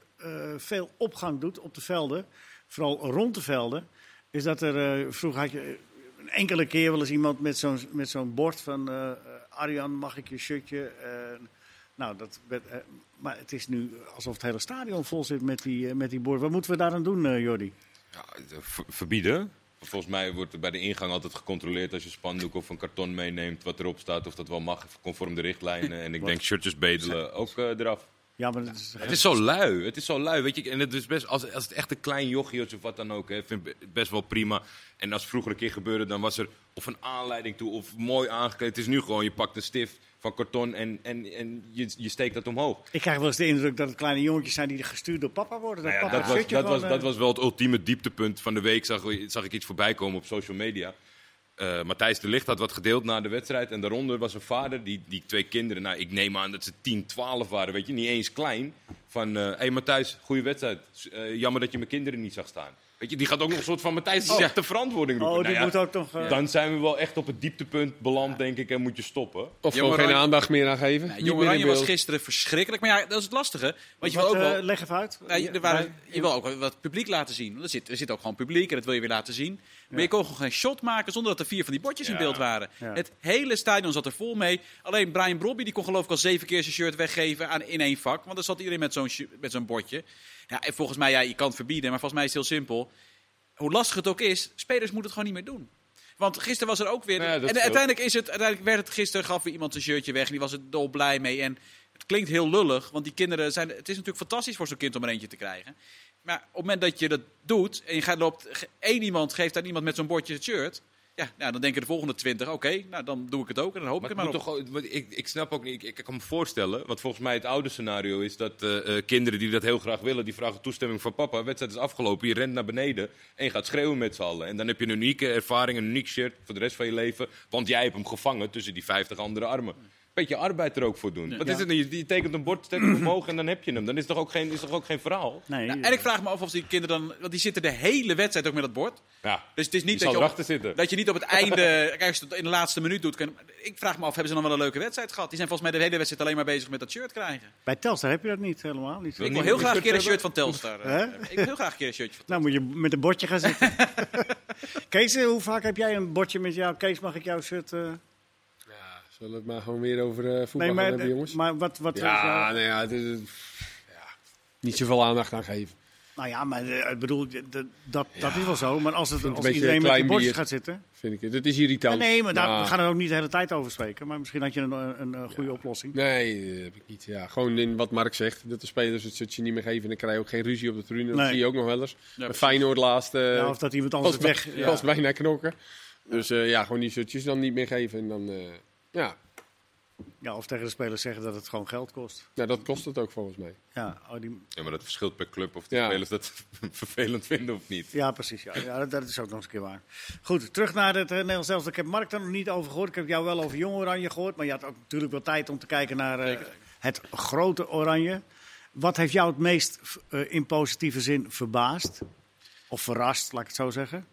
veel opgang doet op de velden. Vooral rond de velden. Is dat er, vroeger had je een enkele keer wel eens iemand met zo'n zo'n bord van... Arjan, mag ik je shirtje? Nou, dat, eh, maar het is nu alsof het hele stadion vol zit met die, uh, met die borden. Wat moeten we daar aan doen, uh, Jordi? Ja, verbieden. Volgens mij wordt er bij de ingang altijd gecontroleerd als je spandoek of een karton meeneemt wat erop staat. Of dat wel mag, conform de richtlijnen. En ik denk shirtjes bedelen ook eraf. Ja, maar het is, het is zo lui. Het is zo lui, weet je. En het is best, als, als het echt een klein jochie is of wat dan ook, hè, vind ik best wel prima. En als vroeger een keer gebeurde, dan was er of een aanleiding toe of mooi aangekleed. Het is nu gewoon, je pakt een stift van karton en, en, en je, je steekt dat omhoog. Ik krijg wel eens de indruk dat het kleine jongetjes zijn die gestuurd door papa worden. Dat, nou ja, dat, was, dat, was, dat was wel het ultieme dieptepunt van de week. Zag, zag ik iets voorbij komen op social media. Uh, Matthijs de Licht had wat gedeeld na de wedstrijd. En daaronder was een vader, die, die twee kinderen, nou ik neem aan dat ze 10, 12 waren, weet je, niet eens klein. Van, hé uh, hey Matthijs, goede wedstrijd. Uh, jammer dat je mijn kinderen niet zag staan. Weet je, die gaat ook nog een soort van Matthijs die oh. zegt de verantwoording roepen. Oh, die nou moet ook nog... Uh... Dan zijn we wel echt op het dieptepunt beland, denk ik, en moet je stoppen. Of gewoon geen aandacht meer aan geven. Ja, Jong Oranje was gisteren verschrikkelijk. Maar ja, dat is het lastige. Want je wil ook wel... Uh, leg even uit. Ja, er waren, je wil ook wat publiek laten zien. Er zit, er zit ook gewoon publiek en dat wil je weer laten zien. Maar je kon gewoon geen shot maken zonder dat er vier van die bordjes in beeld waren. Het hele stadion zat er vol mee. Alleen Brian Brobby die kon geloof ik al zeven keer zijn shirt weggeven aan, in één vak. Want er zat iedereen met zo'n zo'n bordje. Ja, en volgens mij, ja, je kan het verbieden, maar volgens mij is het heel simpel hoe lastig het ook is, spelers moeten het gewoon niet meer doen. Want gisteren was er ook weer. en uiteindelijk, is het, uiteindelijk werd het gisteren, gaf weer iemand zijn shirtje weg en die was er dol blij mee. En het klinkt heel lullig, want die kinderen zijn. Het is natuurlijk fantastisch voor zo'n kind om er eentje te krijgen. Maar op het moment dat je dat doet en je gaat loopt, één iemand geeft aan iemand met zo'n bordje het shirt. Ja, nou, dan denken de volgende twintig, oké, nou dan doe ik het ook en dan hoop maar ik het maar op. Toch, ik, ik snap ook niet, ik, ik, kan me voorstellen, want volgens mij het oude scenario is dat uh, kinderen die dat heel graag willen, die vragen toestemming van papa, wedstrijd is afgelopen, je rent naar beneden en je gaat schreeuwen met z'n allen. En dan heb je een unieke ervaring, een uniek shirt voor de rest van je leven, want jij hebt hem gevangen tussen die vijftig andere armen. Beetje arbeid er ook voor doen. Wat is het? Je, je tekent een bord, steekt hem omhoog en dan heb je hem. Dan is toch ook geen, is toch ook geen verhaal? Nee, en ik vraag me af of die kinderen dan... Want die zitten de hele wedstrijd ook met dat bord. Ja. Dus het is niet dat je, op, zitten. dat je niet op het einde... kijk, als je het in de laatste minuut doet... Kan, ik vraag me af, hebben ze dan wel een leuke wedstrijd gehad? Die zijn volgens mij de hele wedstrijd alleen maar bezig met dat shirt krijgen. Bij Telstar heb je dat niet helemaal. Niet. Ik wil heel graag een keer een shirt van Telstar. Ik wil heel graag een keer een shirtje van Nou moet je met een bordje gaan zitten. Kees, hoe vaak heb jij een bordje met jou? Kees, mag ik jouw shirt... Uh... Zullen we het maar gewoon weer over uh, voetbal nee, hebben, jongens? Maar wat, wat ja, nee, ja, het is, ja, niet zoveel aandacht aan geven. Nou ja, maar ik bedoel, dat, dat, dat is wel zo. Maar als, het, als iedereen met die bordjes gaat zitten... Vind ik het. Dat is irritant. nee, maar daar, nou. we gaan er ook niet de hele tijd over spreken. Maar misschien had je een, een, een goede oplossing. Nee, dat heb ik niet. Ja, gewoon in wat Mark zegt. Dat de spelers het shirtje niet meer geven. En dan krijg je ook geen ruzie op de tribune. Dat zie je ook nog wel eens. Ja, Feyenoord laatste... Ja, of dat iemand anders weg... Ja. Was bijna knokken. Dus uh, ja, gewoon die shirtjes dan niet meer geven. En dan... Uh, ja. Ja, of tegen de spelers zeggen dat het gewoon geld kost. Ja, dat kost het ook volgens mij. Ja, oh, die... ja maar dat verschilt per club of de spelers dat vervelend vinden of niet. Ja, precies. Ja. ja dat, is ook nog eens een keer waar. Goed, terug naar het uh, Nederlands zelfs. Ik heb Mark daar nog niet over gehoord. Ik heb jou wel over Jong Oranje gehoord. Maar je had ook natuurlijk wel tijd om te kijken naar uh, het grote Oranje. Wat heeft jou het meest uh, in positieve zin verbaasd? Of verrast, laat ik het zo zeggen?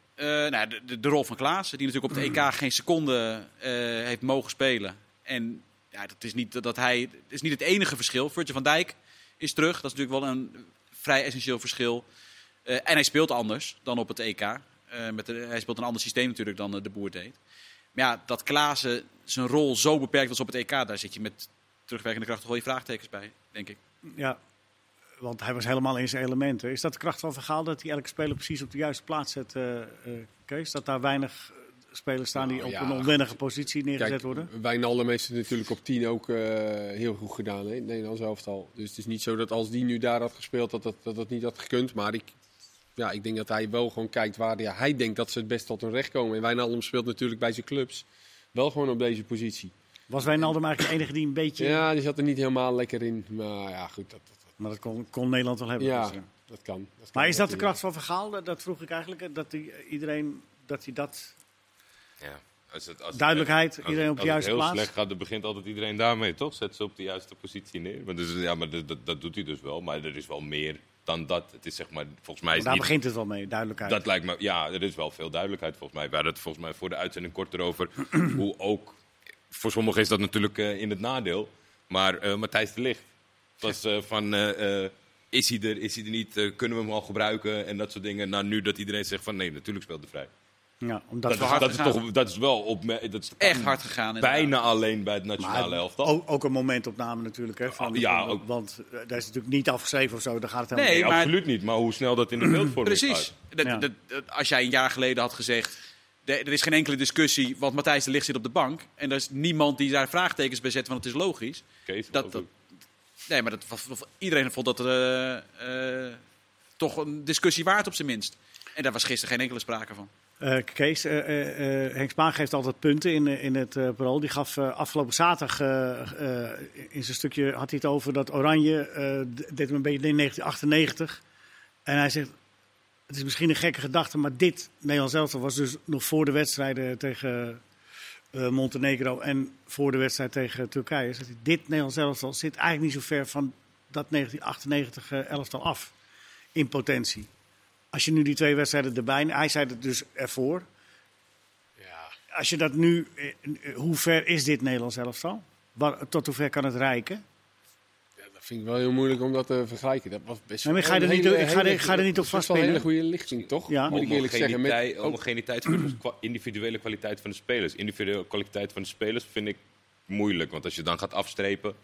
Nou, de, rol van Klaassen, die natuurlijk op het EK geen seconde heeft mogen spelen. En ja, dat is niet, dat hij, is niet het enige verschil. Virgil van Dijk is terug. Dat is natuurlijk wel een vrij essentieel verschil. Uh, en hij speelt anders dan op het EK. Eh, met hij speelt een ander systeem natuurlijk dan de Boer deed. Maar ja, dat Klaassen zijn rol zo beperkt was op het EK, daar zit je met terugwerkende kracht wel je vraagtekens bij, denk ik. Ja, want hij was helemaal in zijn elementen. Is dat de kracht van Vergaal dat hij elke speler precies op de juiste plaats zet, Kees? Dat daar weinig spelers staan die nou op een onwennige positie neergezet Kijk, worden. Wijnaldum heeft het natuurlijk op 10 ook uh, heel goed gedaan, hè, Nederlands elftal. Dus het is niet zo dat als die nu daar had gespeeld, dat dat, dat, dat niet had gekund. Maar ik, ja, ik denk dat hij wel gewoon kijkt waar ja, hij denkt dat ze het best tot hun recht komen. En Wijnaldum speelt natuurlijk bij zijn clubs wel gewoon op deze positie. Was Wijnaldum eigenlijk de enige die een beetje... Ja, die zat er niet helemaal lekker in. Maar ja, goed. Dat, Maar dat kon, kon, Nederland wel hebben. Ja, dus, dat kan. Dat maar is dat de kracht van Vergaal? Dat vroeg ik eigenlijk. Dat die, iedereen dat hij dat ja. Als het, als Duidelijkheid, als, iedereen op de juiste plaats. Als het heel slecht gaat, dan begint altijd iedereen daarmee, toch? Zet ze op de juiste positie neer. Maar, dus, ja, maar dat, dat, doet hij dus wel. Maar er is wel meer dan dat. Het is zeg maar, volgens mij is daar begint het wel mee, duidelijkheid. Dat lijkt me, ja, er is wel veel duidelijkheid volgens mij. We hadden het volgens mij voor de uitzending kort erover. hoe ook, voor sommigen is dat natuurlijk uh, in het nadeel. Maar uh, Matthijs de Ligt was uh, van... is hij er, is hij er niet, kunnen we hem al gebruiken en dat soort dingen. Nou, nu dat iedereen zegt van nee, natuurlijk speelt de vrij. Ja, omdat dat, is, dat, is toch, dat is wel op, dat is echt hard gegaan. Bijna alleen bij het nationale elftal. Ook, ook, een momentopname natuurlijk. Hè, van, ja, ook, want uh, daar is natuurlijk niet afgeschreven of zo. Daar gaat het helemaal nee, maar, absoluut niet. Maar hoe snel dat in de beeldvorming Precies. Dat, dat, als jij een jaar geleden had gezegd... er is geen enkele discussie, want Matthijs de Ligt zit op de bank. En er is niemand die daar vraagtekens bij zet, want het is logisch. Kees, dat, dat, nee, maar dat, iedereen vond dat uh, toch een discussie waard op zijn minst. En daar was gisteren geen enkele sprake van. Uh, Kees, uh, uh, Henk Spaan geeft altijd punten in, in het parool. Die gaf afgelopen zaterdag in zijn stukje had hij het over dat Oranje deed hem een beetje in 1998. En hij zegt, het is misschien een gekke gedachte, maar dit Nederlands elftal was dus nog voor de wedstrijden tegen Montenegro en voor de wedstrijd tegen Turkije. Dit Nederlands elftal zit eigenlijk niet zo ver van dat 1998 elftal af in potentie. Als je nu die twee wedstrijden erbij... Hij zei het dus ervoor. Ja. Als je dat nu... Eh, hoe ver is dit Nederlands elftal? Tot hoe ver kan het reiken? Vind ik wel heel moeilijk om dat te vergelijken. Dat was best maar ga je er niet, hele, ga er, ga er niet op vastpinnen? Dat is een hele goede lichting, toch? Ja. Moet ik eerlijk zeggen. Met homogeniteit van de individuele kwaliteit van de spelers. Individuele kwaliteit van de spelers vind ik moeilijk. Want als je dan gaat afstrepen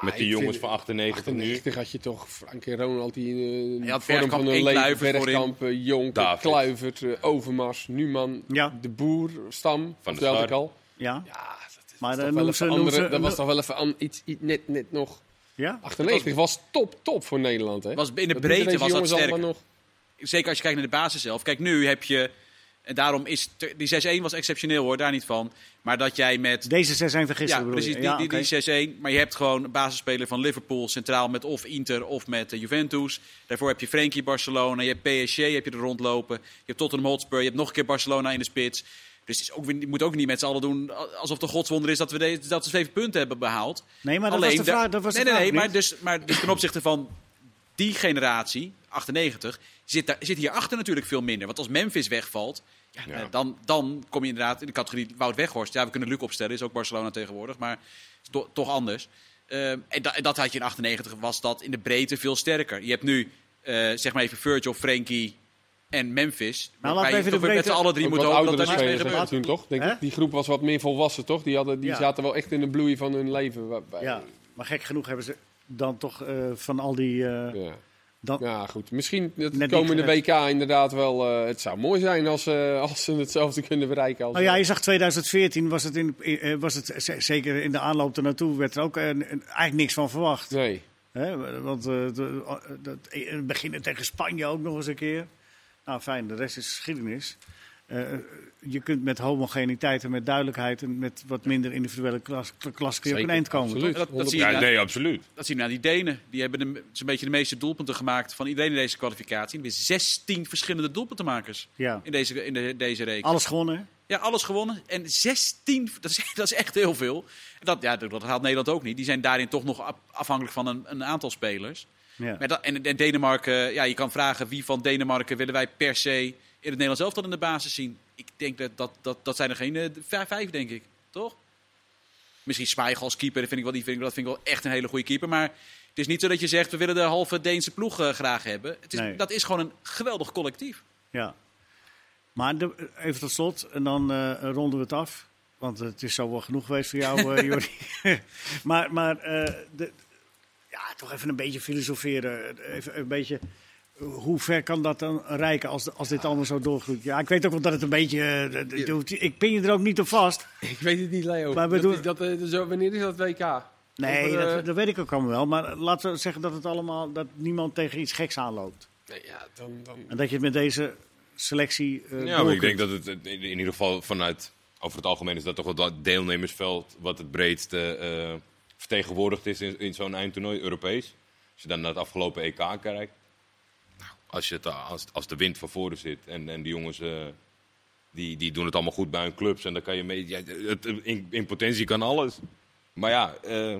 met die jongens van 98, 98 had je toch Frank en Ronald die in uh, vorm van een leven, Bergkamp, Jonk, Kluivert, uh, Overmars, Numan, ja. De Boer, Stam, van de ik al. Ja, ja dat, maar dan wel ze, andere, ze, dat was toch wel even iets, iets, net, net nog... Ja? 98 was, top, top voor Nederland. Hè? Was in de breedte was dat sterk. Nog... Zeker als je kijkt naar de basis zelf. Kijk, nu heb je en daarom is die 6-1 was exceptioneel hoor, daar niet van. Maar dat jij met. Deze 6-1 vergisten. Ja, precies. Die, die, die 6-1. Maar je hebt gewoon een basisspeler van Liverpool centraal met of Inter of met uh, Juventus. Daarvoor heb je Frenkie Barcelona. Je hebt PSG heb je er rondlopen. Je hebt Tottenham Hotspur. Je hebt nog een keer Barcelona in de spits. Dus het is ook, je moet ook niet met z'n allen doen alsof de godswonder is dat we, deze, dat we zeven punten hebben behaald. Nee, maar dat Alleen, was de vraag. Dat was nee, nee, nee, maar dus, maar dus ten opzichte van die generatie, 98, zit, daar, zit hierachter natuurlijk veel minder. Want als Memphis wegvalt, ja, eh, Dan, dan kom je inderdaad in de categorie Wout Weghorst. Ja, we kunnen Luc opstellen, is ook Barcelona tegenwoordig, maar is toch anders. Uh, en, en, dat had je in 98, was dat in de breedte veel sterker. Je hebt nu, uh, zeg maar even Virgil, Frankie en Memphis. Nou, laten we even de breedte... met z'n alle drie moeten hopen dat daar niks mee Toen, toch? Denk ik. Die groep was wat meer volwassen, toch? Die, hadden, die zaten wel echt in de bloei van hun leven. Ja, maar gek genoeg hebben ze dan toch uh, van al die... Ja ja, goed. Misschien het komende WK inderdaad wel. Uh, het zou mooi zijn als, uh, als ze hetzelfde kunnen bereiken. Als nou ja, je zag 2014 was het, in, uh, was het zeker in de aanloop ernaartoe werd er ook eigenlijk niks van verwacht. Nee. Hè? Want de, het beginnen tegen Spanje ook nog eens een keer. Nou fijn, de rest is geschiedenis. Uh, je kunt met homogeniteit en met duidelijkheid en met wat minder individuele klas, klas kun je een eind komen. Absoluut. Dat, dat zie je ja, nee, absoluut. Dat zien we aan die Denen. Die hebben een beetje de meeste doelpunten gemaakt van iedereen in deze kwalificatie. We 16 verschillende doelpuntenmakers ja. in, deze, in de, deze reeks. Alles gewonnen, Ja, alles gewonnen. En 16, dat is, dat is echt heel veel. Dat, ja, dat haalt Nederland ook niet. Die zijn daarin toch nog afhankelijk van een, een aantal spelers. Ja. Maar dat, en, en Denemarken, ja, je kan vragen wie van Denemarken willen wij per se in het Nederlands elftal in de basis zien. Ik denk dat dat, dat, dat zijn er geen uh, vijf, denk ik. Toch? Misschien Zwijg als keeper, dat vind, ik wel, die vind ik, dat vind ik wel echt een hele goede keeper. Maar het is niet zo dat je zegt, we willen de halve Deense ploeg uh, graag hebben. Het is, Dat is gewoon een geweldig collectief. Ja. Maar de, even tot slot, en dan uh, ronden we het af. Want het is zo wel genoeg geweest voor jou, uh, Jordi. maar maar de, ja, toch even een beetje filosoferen. Even een beetje hoe ver kan dat dan rijken als, als dit allemaal zo doorgroeit? Ja, ik weet ook wel dat het een beetje... Uh, ik pin je er ook niet op vast. Ik weet het niet, Leo. Maar we doen... dat, dat, eh, zo, wanneer is dat WK? Nee, dat, uh... dat, weet ik ook allemaal wel. Maar laten we zeggen dat, het allemaal, dat niemand tegen iets geks aanloopt. Nee, ja, dan, dan... En dat je het met deze selectie uh, Ja, maar ik denk dat het in ieder geval vanuit... Over het algemeen is dat toch wel het deelnemersveld wat het breedste uh, vertegenwoordigd is in, zo'n eindtoernooi, Europees. Als je dan naar het afgelopen EK kijkt als, je het, als, als de wind van voren zit en, en die jongens uh, die, die doen het allemaal goed bij hun clubs en dan kan je mee. Ja, het, in, in potentie kan alles. Maar ja, uh,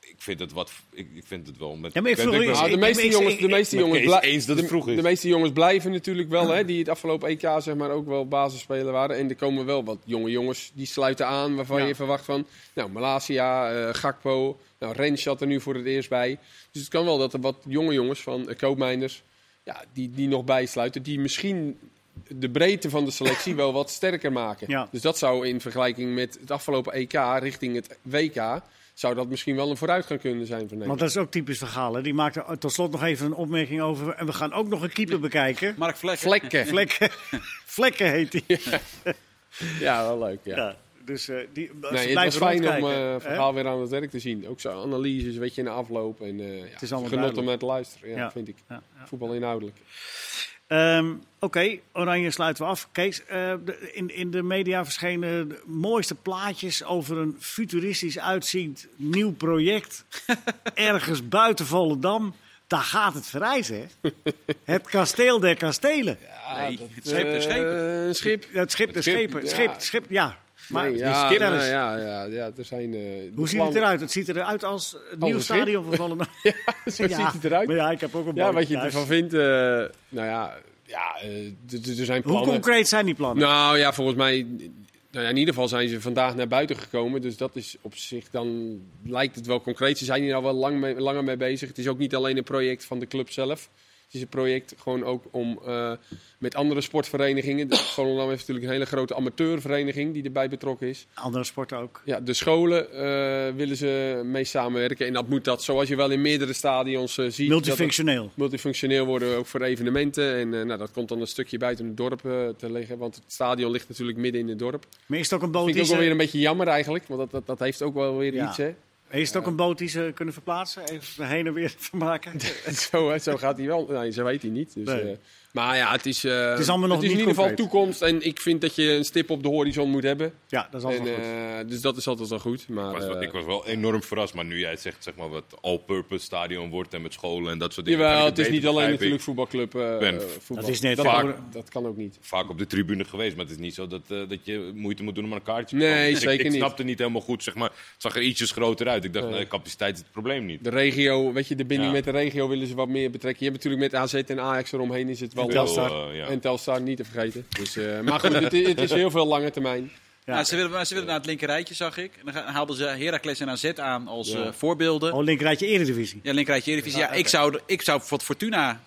ik vind het wat. Ik, ik vind het wel. Met, ja, maar ik vroeg, de meeste jongens, de meeste jongens, eens dat het vroeg is. De meeste jongens blijven natuurlijk wel, hè, die het afgelopen EK zeg maar ook wel basisspeler waren. En er komen wel wat jonge jongens die sluiten aan waarvan je verwacht van, nou Malasia, uh, Gakpo, nou Rens zat er nu voor het eerst bij. Dus het kan wel dat er wat jonge jongens van uh, Koopmijners ja, die, die nog bijsluiten, die misschien de breedte van de selectie wel wat sterker maken. Dus dat zou in vergelijking met het afgelopen EK richting het WK zou dat misschien wel een vooruitgang kunnen zijn voor Nederland. Want dat is ook typisch verhalen. Die maakte tot slot nog even een opmerking over. En we gaan ook nog een keeper bekijken. Mark Vlekken. Vlekken. Vlekken, Vlekken heet hij. Ja. ja, wel leuk. Ja. ja. Dus uh, die, nee, het was fijn om uh, verhaal weer aan het werk te zien. Ook zo analyses, weet je, in de afloop. En uh, het is allemaal genot om met luisteren, ja, ja. vind ik. Ja, Voetbal inhoudelijk. Um, Oké, okay, Oranje sluiten we af. Kees, de, in, in de media verschenen de mooiste plaatjes over een futuristisch uitziend nieuw project. ergens buiten Volendam. Daar gaat het verrijzen, hè? het kasteel der kastelen. Ja, nee, het schip der schepen. schip. Het schip der schepen. Schip, schip, ja. Maar ja, nou, ja, ja, ja, er zijn... Uh, Hoe ziet het eruit? Het ziet eruit als het nieuwe stadion van Volendam. ja, zo ziet het eruit. Maar ja, ik heb ook een Ja, wat je ervan vindt... Uh, nou ja, ja uh, er zijn plannen. Hoe concreet zijn die plannen? Nou ja, volgens mij... Nou ja, in ieder geval zijn ze vandaag naar buiten gekomen. Dus dat is op zich dan... Lijkt het wel concreet. Ze zijn hier al wel lang mee, langer mee bezig. Het is ook niet alleen een project van de club zelf. Het is een project gewoon ook om uh, met andere sportverenigingen. Volendam heeft natuurlijk een hele grote amateurvereniging die erbij betrokken is. Andere sporten ook. Ja, de scholen uh, willen ze mee samenwerken. En dat moet dat, zoals je wel in meerdere stadions uh, ziet. Multifunctioneel. multifunctioneel worden ook voor evenementen. En nou, dat komt dan een stukje buiten het dorp te liggen. Want het stadion ligt natuurlijk midden in het dorp. Maar is het ook een boot Dat vind ik ook wel weer een beetje jammer eigenlijk. Want dat, dat, dat heeft ook wel weer iets, hè. Is het ook een boot die ze kunnen verplaatsen? Even heen en weer vermaken? zo, zo gaat hij wel. Nee, zo weet hij niet. Dus, uh, Maar ja, het is, uh, het is, allemaal nog het is in ieder geval toekomst. En ik vind dat je een stip op de horizon moet hebben. Ja, dat is altijd en, goed. Uh, dus dat is altijd wel goed. Maar, ik, was, uh, ik was wel enorm verrast. Maar nu jij zegt zeg maar, wat all-purpose stadion wordt en met scholen en dat soort dingen. Jawel, het is niet alleen natuurlijk voetbalclub. Ben, voetbal. Dat is net dat, vaak, dat kan ook niet. Vaak op de tribune geweest. Maar het is niet zo dat, dat je moeite moet doen om een kaartje te Nee, zeker ik, niet. Ik snapte niet helemaal goed. Zeg maar, het zag er ietsjes groter uit. Ik dacht, nee, capaciteit is het probleem niet. De regio, weet je, de binding met de regio willen ze wat meer betrekken. Je hebt natuurlijk met AZ en Ajax eromheen is het wel... En Telstar. En Telstar niet te vergeten. Dus, uh, maar goed, het, het, is heel veel lange termijn. Ja. Nou, ze, willen, ze willen naar het linkerrijtje, zag ik. En dan haalden ze Heracles en AZ aan als uh, voorbeelden. Oh, linkerrijtje Eredivisie. Ja, linkerrijtje Eredivisie. Ja, ik zou, ik zou voor Fortuna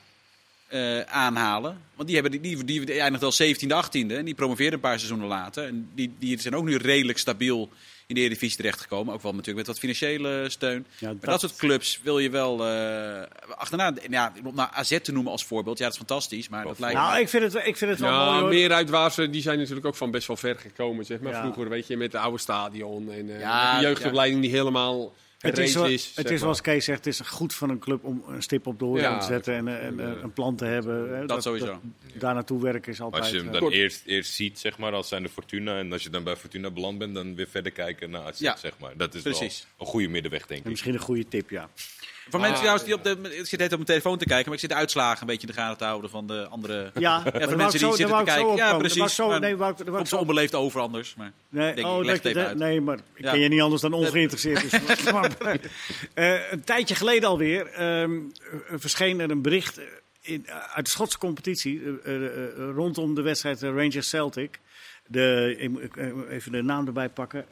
uh, aanhalen. Want die, hebben, die, die, die eindigt al 17e, 18e. En die promoveerden een paar seizoenen later. En die, die zijn ook nu redelijk stabiel in de Eredivisie terechtgekomen. Ook wel natuurlijk met wat financiële steun. Ja, dat... dat soort clubs wil je wel uh, achterna. Ja, om naar AZ te noemen als voorbeeld. Ja, dat is fantastisch. Maar dat lijkt nou, ik vind het, ik vind het wel ja, mooi. meer uitwaarsen, die zijn natuurlijk ook van best wel ver gekomen. Zeg maar. Ja. Vroeger, weet je, met de oude stadion. En uh, ja, de jeugdopleiding die helemaal... Het is, wel, is, het is zoals Kees zegt, het is goed van een club om een stip op de horizon ja, te zetten en, en, en, een plan te hebben. Dat, dat sowieso. Dat, daar naartoe werken is altijd... Als je hem dan eerst, eerst ziet, zeg maar, als zijn de Fortuna. En als je dan bij Fortuna beland bent, dan weer verder kijken naar AZ, ja, zeg maar. Dat is precies. wel een goede middenweg, denk ik. En misschien een goede tip, ja. Voor ah, mensen trouwens die op de. Ik zit net op mijn telefoon te kijken, maar ik zit de uitslagen een beetje in de gaten te houden van de andere. Ja, ja voor mensen die zitten te kijken. Ja, precies. Zo, nee, wou, wou, op zo onbeleefd over anders. Maar nee, denk oh, ik, leg het even nee, maar ik ja. ken je niet anders dan ongeïnteresseerd. Dus, uh, een tijdje geleden alweer um, verscheen er een bericht in, uit de Schotse competitie uh, uh, rondom de wedstrijd Rangers Celtic. De, even de naam erbij pakken.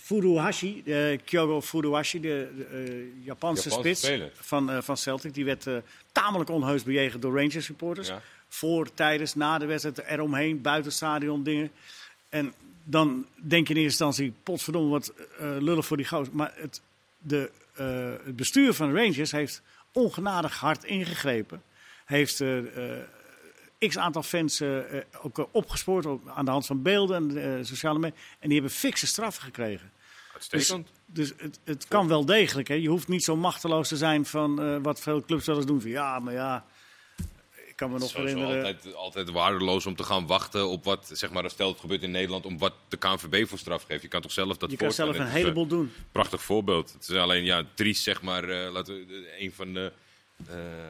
Furuhashi, uh, Kyogo Furuhashi, de, de uh, Japanse, Japanse, spits speler. van, uh, van Celtic, die werd tamelijk onheus bejegend door Rangers supporters. Ja. Voor, tijdens, na de wedstrijd, eromheen, buiten stadion dingen. En dan denk je in eerste instantie, potverdomme, wat lullig voor die gozer. Maar het, de, het bestuur van Rangers heeft ongenadig hard ingegrepen. Heeft x aantal fans uh, ook opgespoord aan de hand van beelden en sociale media. En die hebben fikse straffen gekregen. Dus, dus het, het kan wel degelijk. Hè. Je hoeft niet zo machteloos te zijn van wat veel clubs wel eens doen. Van, ja, maar ja, ik kan me nog herinneren... Altijd, altijd waardeloos om te gaan wachten op wat, zeg maar, stel het gebeurt in Nederland, om wat de KNVB voor straf geeft. Je kan toch zelf dat Je kan zelf een heleboel doen. Prachtig voorbeeld. Het is alleen, ja, triest, zeg maar, uh, laten we, een van de... Uh,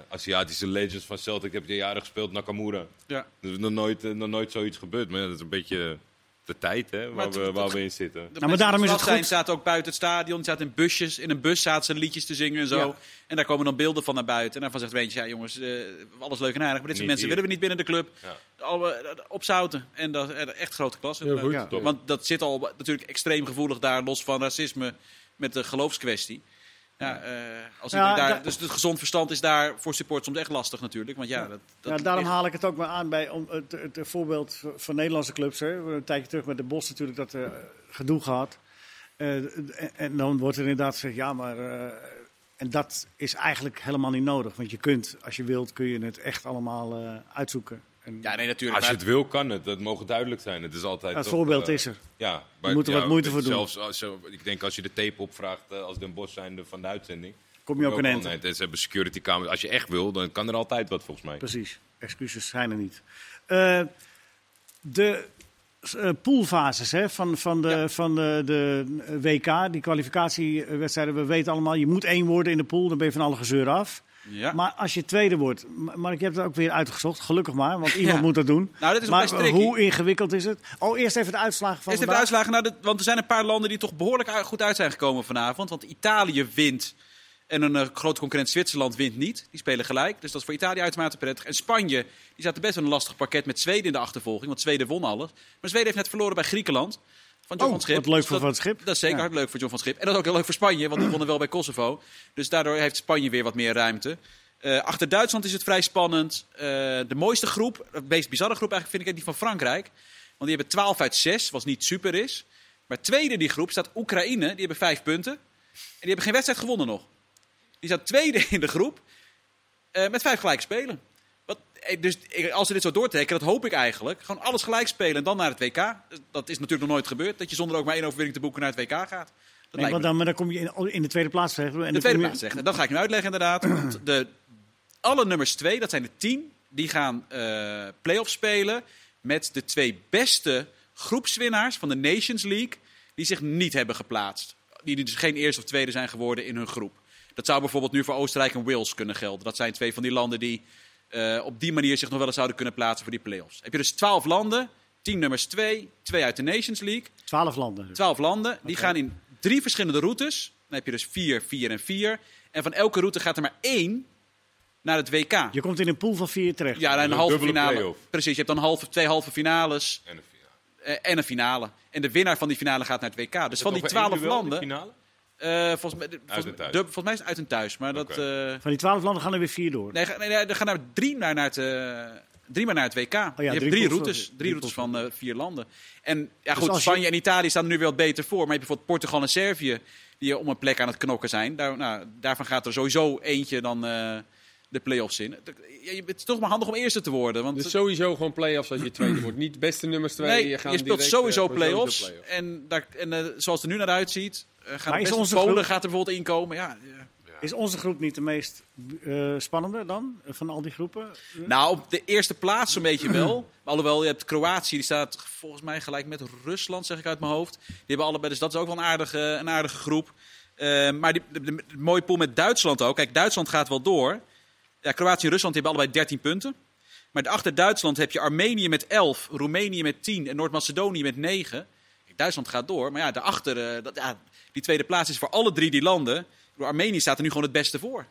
Aziatische legends van Celtic heb je jaren gespeeld, Nakamura. Ja. Er is nog nooit, nog nooit zoiets gebeurd, maar dat is een beetje de tijd hè, waar, we, waar we in zitten. Nou, maar daarom is het zijn, zaten ook buiten het stadion, die zaten in busjes. In een bus zaten ze liedjes te zingen en zo. Ja. En daar komen dan beelden van naar buiten. En daarvan zegt Rangers, ja jongens, uh, alles leuk en aardig. Maar dit soort mensen willen we niet binnen de club. Ja. Al, uh, opzouten. En dat is echt grote klasse. Goed, ja. Want dat zit al natuurlijk extreem gevoelig daar, los van racisme met de geloofskwestie. Ja, uh, als ja, daar, dus het gezond verstand is daar voor support soms echt lastig natuurlijk. Want ja, dat, dat ja, daarom haal ik het ook maar aan bij om, het, het, het voorbeeld van Nederlandse clubs. Hè. Een tijdje terug met de Bos natuurlijk dat uh, gedoe gehad. Uh, en, en, dan wordt er inderdaad gezegd, ja maar... en dat is eigenlijk helemaal niet nodig. Want je kunt, als je wilt, kun je het echt allemaal uitzoeken. En ja, nee, natuurlijk. Als je het wil, kan het. Dat mogen duidelijk zijn. Het is altijd. Het voorbeeld uh, is er. Ja, maar, je moet er ja, wat moeite voor doen. Zelfs als, ik denk als je de tape opvraagt uh, als Den Bos zijnde van de uitzending. Kom je ook een eind. Nee, ze hebben security camera's. Als je echt wil, dan kan er altijd wat volgens mij. Precies. Excuses zijn er niet. Uh, de poolfases hè, van, van, de, ja. van de, de, WK, die kwalificatiewedstrijden. We weten allemaal, je moet één worden in de pool, dan ben je van alle gezeur af. Ja. Maar als je tweede wordt, maar ik heb het ook weer uitgezocht, gelukkig maar, want iemand ja. moet dat doen. Nou, dat is maar hoe ingewikkeld is het? Oh, eerst even de uitslagen van Eerst even de uitslagen, nou, want er zijn een paar landen die toch behoorlijk goed uit zijn gekomen vanavond. Want Italië wint en een uh, grote concurrent Zwitserland wint niet. Die spelen gelijk, dus dat is voor Italië uitermate prettig. En Spanje, die zaten best wel een lastig pakket met Zweden in de achtervolging, want Zweden won alles. Maar Zweden heeft net verloren bij Griekenland. Van John oh, van Schip. Wat leuk dus voor dat, Van Schip. Dat is zeker ja. hard leuk voor John van Schip. En dat is ook heel leuk voor Spanje, want die wonnen wel bij Kosovo. Dus daardoor heeft Spanje weer wat meer ruimte. Uh, achter Duitsland is het vrij spannend. Uh, de mooiste groep, de meest bizarre groep eigenlijk vind ik die van Frankrijk. Want die hebben 12 uit 6, wat niet super is. Maar tweede in die groep staat Oekraïne, die hebben 5 punten. En die hebben geen wedstrijd gewonnen nog. Die staat tweede in de groep uh, met vijf gelijke spelen. Wat, dus als ze dit zo doortrekken, dat hoop ik eigenlijk. Gewoon alles gelijk spelen en dan naar het WK. Dat is natuurlijk nog nooit gebeurd. Dat je zonder ook maar één overwinning te boeken naar het WK gaat. Dat nee, maar, dan, maar dan kom je in, in de tweede plaats terecht. In de tweede plaats terecht. En dat ga ik nu uitleggen inderdaad. Want de alle nummers 2, dat zijn de 10, die gaan uh, play-offs spelen met de twee beste groepswinnaars van de Nations League die zich niet hebben geplaatst. Die dus geen eerste of tweede zijn geworden in hun groep. Dat zou bijvoorbeeld nu voor Oostenrijk en Wales kunnen gelden. Dat zijn twee van die landen die uh, op die manier zich nog wel eens zouden kunnen plaatsen voor die play-offs. Heb je dus twaalf landen, tien nummers twee, twee uit de Nations League. Twaalf landen. Dus. Twaalf landen, die gaan in drie verschillende routes. Dan heb je dus vier, vier en vier. En van elke route gaat er maar één naar het WK. Je komt in een pool van vier terecht. Ja, een, een halve finale. Precies, je hebt dan halve, twee halve finales. En een finale. Uh, en een finale. En de winnaar van die finale gaat naar het WK. Dus van die twaalf landen. Finale? Uh, volgens, mij, volgens, de, volgens, mij is het uit en thuis. Maar dat, uh, van die twaalf landen gaan er weer vier door. Nee, nee, nee er gaan er drie naar, naar het, uh, drie maar naar het WK. Oh ja, je hebt drie, routes, drie, drie routes van vier landen. En ja, dus goed, Spanje je... en Italië staan er nu wel wat beter voor. Maar je hebt bijvoorbeeld Portugal en Servië die om een plek aan het knokken zijn. Daar, nou, daarvan gaat er sowieso eentje dan de play-offs in. Het is toch maar handig om eerste te worden. Want dus sowieso gewoon play-offs als je tweede wordt. Niet beste nummers twee. Nee, je, je speelt sowieso play-offs. Play en, daar, en uh, zoals het er nu naar uitziet, uh, gaat best onze Polen groep... gaat er bijvoorbeeld inkomen. Ja, ja. Is onze groep niet de meest uh, spannende dan, van al die groepen? Nou, op de eerste plaats zo'n beetje wel. Alhoewel, je hebt Kroatië, die staat volgens mij gelijk met Rusland, zeg ik uit mijn hoofd. Die hebben allebei, dus dat is ook wel een aardige, een aardige groep. Uh, maar die, de, de, de, mooie pool met Duitsland ook. Kijk, Duitsland gaat wel door. Ja, Kroatië en Rusland hebben allebei 13 punten. Maar achter Duitsland heb je Armenië met 11, Roemenië met 10 en Noord-Macedonië met 9. Duitsland gaat door, maar ja, daarachter, uh, dat, ja, die tweede plaats is voor alle drie die landen. Armenië staat er nu gewoon het beste voor.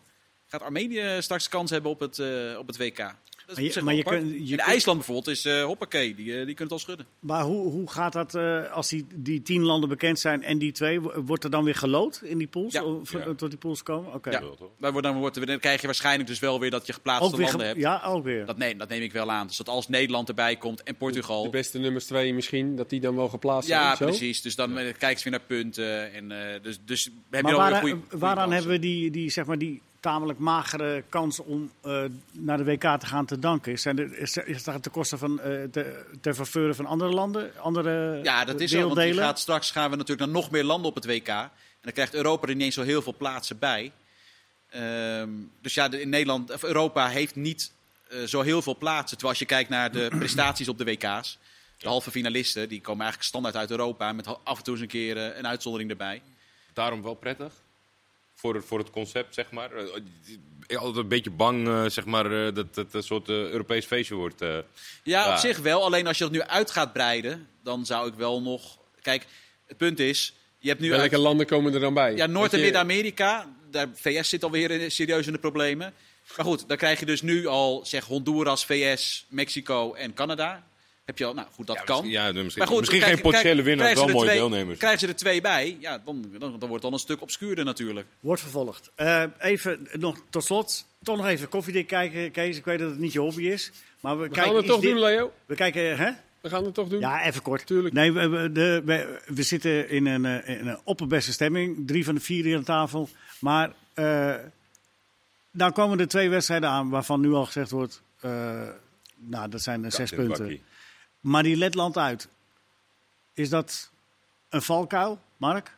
Gaat Armenië straks kans hebben op het, uh, op het WK? Maar je, maar je kun, je in IJsland bijvoorbeeld is uh, hoppakee, die, uh, die kunnen het al schudden. Maar hoe, hoe gaat dat uh, als die, die tien landen bekend zijn en die twee? Wordt er dan weer gelood in die pools? Ja. Of, ja. Tot die pools komen? Oké. Okay. Ja. Dan, dan, wordt dan krijg je waarschijnlijk dus wel weer dat je geplaatste landen hebt. Ja, ook weer. Dat neem, dat neem ik wel aan. Dus dat als Nederland erbij komt en Portugal. De beste nummers twee misschien, dat die dan wel geplaatst zijn. Ja, precies. Dus dan kijken ze weer naar punten. En, dus, dus heb je waar, goede, waaraan hebben we die, die, zeg maar, die tamelijk magere kans om uh, naar de WK te gaan te danken? Is, er, is, is dat ten koste van uh, te, ter faveur van andere landen, andere Ja, dat is zo, want gaat, straks gaan we natuurlijk naar nog meer landen op het WK. En dan krijgt Europa er ineens zo heel veel plaatsen bij. Um, dus ja, in Nederland, of Europa heeft niet uh, zo heel veel plaatsen. Terwijl als je kijkt naar de prestaties op de WK's. De halve finalisten, die komen eigenlijk standaard uit Europa. Met af en toe eens een keer een uitzondering erbij. Daarom wel prettig? Voor, voor het concept, zeg maar. Ik altijd een beetje bang, uh, zeg maar, uh, dat het een soort uh, Europees feestje wordt. ja, op zich wel. Alleen als je dat nu uit gaat breiden, dan zou ik wel nog... Kijk, het punt is... Je hebt nu Welke uit... landen komen er dan bij? Ja, Noord- en Midden-Amerika. Daar VS zit alweer in, serieus in de problemen. Maar goed, dan krijg je dus nu al, zeg, Honduras, VS, Mexico en Canada. Heb je al, nou goed, dat ja, kan. Ja, misschien, maar goed, misschien geen potentiële winnaar, wel mooie twee, deelnemers. Krijgen ze er twee bij, ja, dan, dan, dan wordt het dan een stuk obscuurder natuurlijk. Wordt vervolgd. Uh, even nog tot slot, toch nog even koffiedik kijken, Kees. Ik weet dat het niet je hobby is. Maar we, we kijken gaan het toch doen, Leo. We kijken, hè? We gaan het toch doen? Ja, even kort. Tuurlijk. Nee, we, we, de, we, we zitten in een, in een opperbeste stemming. Drie van de vier hier aan tafel. Maar uh, nou komen er twee wedstrijden aan waarvan nu al gezegd wordt... Uh, nou, dat zijn zes punten. Bakkie. Maar die Letland uit, is dat een valkuil, Mark?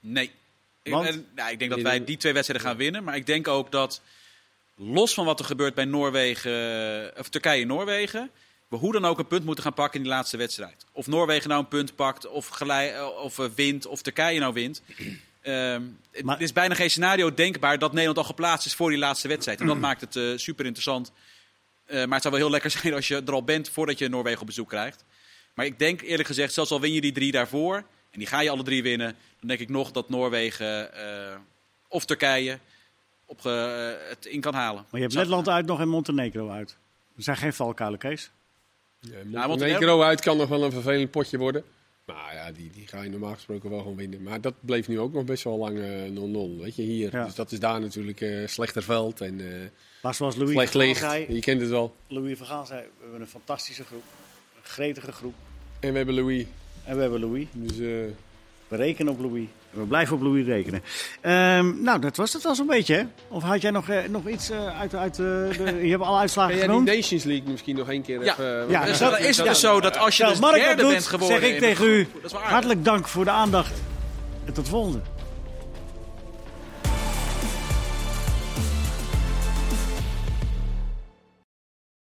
Nee. Want? Ik, nou, ik denk dat wij die twee wedstrijden gaan winnen. Maar ik denk ook dat, los van wat er gebeurt bij Noorwegen, of Turkije-Noorwegen, we hoe dan ook een punt moeten gaan pakken in die laatste wedstrijd. Of Noorwegen nou een punt pakt, of, gelijk, of wint, of Turkije nou wint. Um, maar, het is bijna geen scenario denkbaar dat Nederland al geplaatst is voor die laatste wedstrijd. En dat maakt het uh, super interessant. Uh, maar het zou wel heel lekker zijn als je er al bent voordat je Noorwegen op bezoek krijgt. Maar ik denk eerlijk gezegd, zelfs al win je die drie daarvoor, en die ga je alle drie winnen, dan denk ik nog dat Noorwegen uh, of Turkije op, uh, het in kan halen. Maar je hebt Letland uit nog en Montenegro uit. Er zijn geen valkuilen, Kees. Ja, Montenegro, Montenegro uit kan nog wel een vervelend potje worden. Nou ja, die, die ga je normaal gesproken wel gewoon winnen. Maar dat bleef nu ook nog best wel lang 0-0. Uh, weet je, hier. Ja. Dus dat is daar natuurlijk uh, slechter veld. En, uh, maar zoals Louis zei, je kent het wel. Louis van Gaal zei, we hebben een fantastische groep. Een gretige groep. En we hebben Louis. En we hebben Louis. Dus we rekenen op Louis. We blijven op Louis rekenen. Um, nou, dat was het wel zo'n beetje, hè? Of had jij nog, uh, nog iets uh, uit, uit uh, de... Je hebt alle uitslagen Kan genoemd. die Nations League misschien nog één keer ja. even... Ja, dus dan is het dus zo dat als je dus Mark derde doet, bent geworden... zeg ik tegen u, hartelijk dank voor de aandacht. En tot volgende.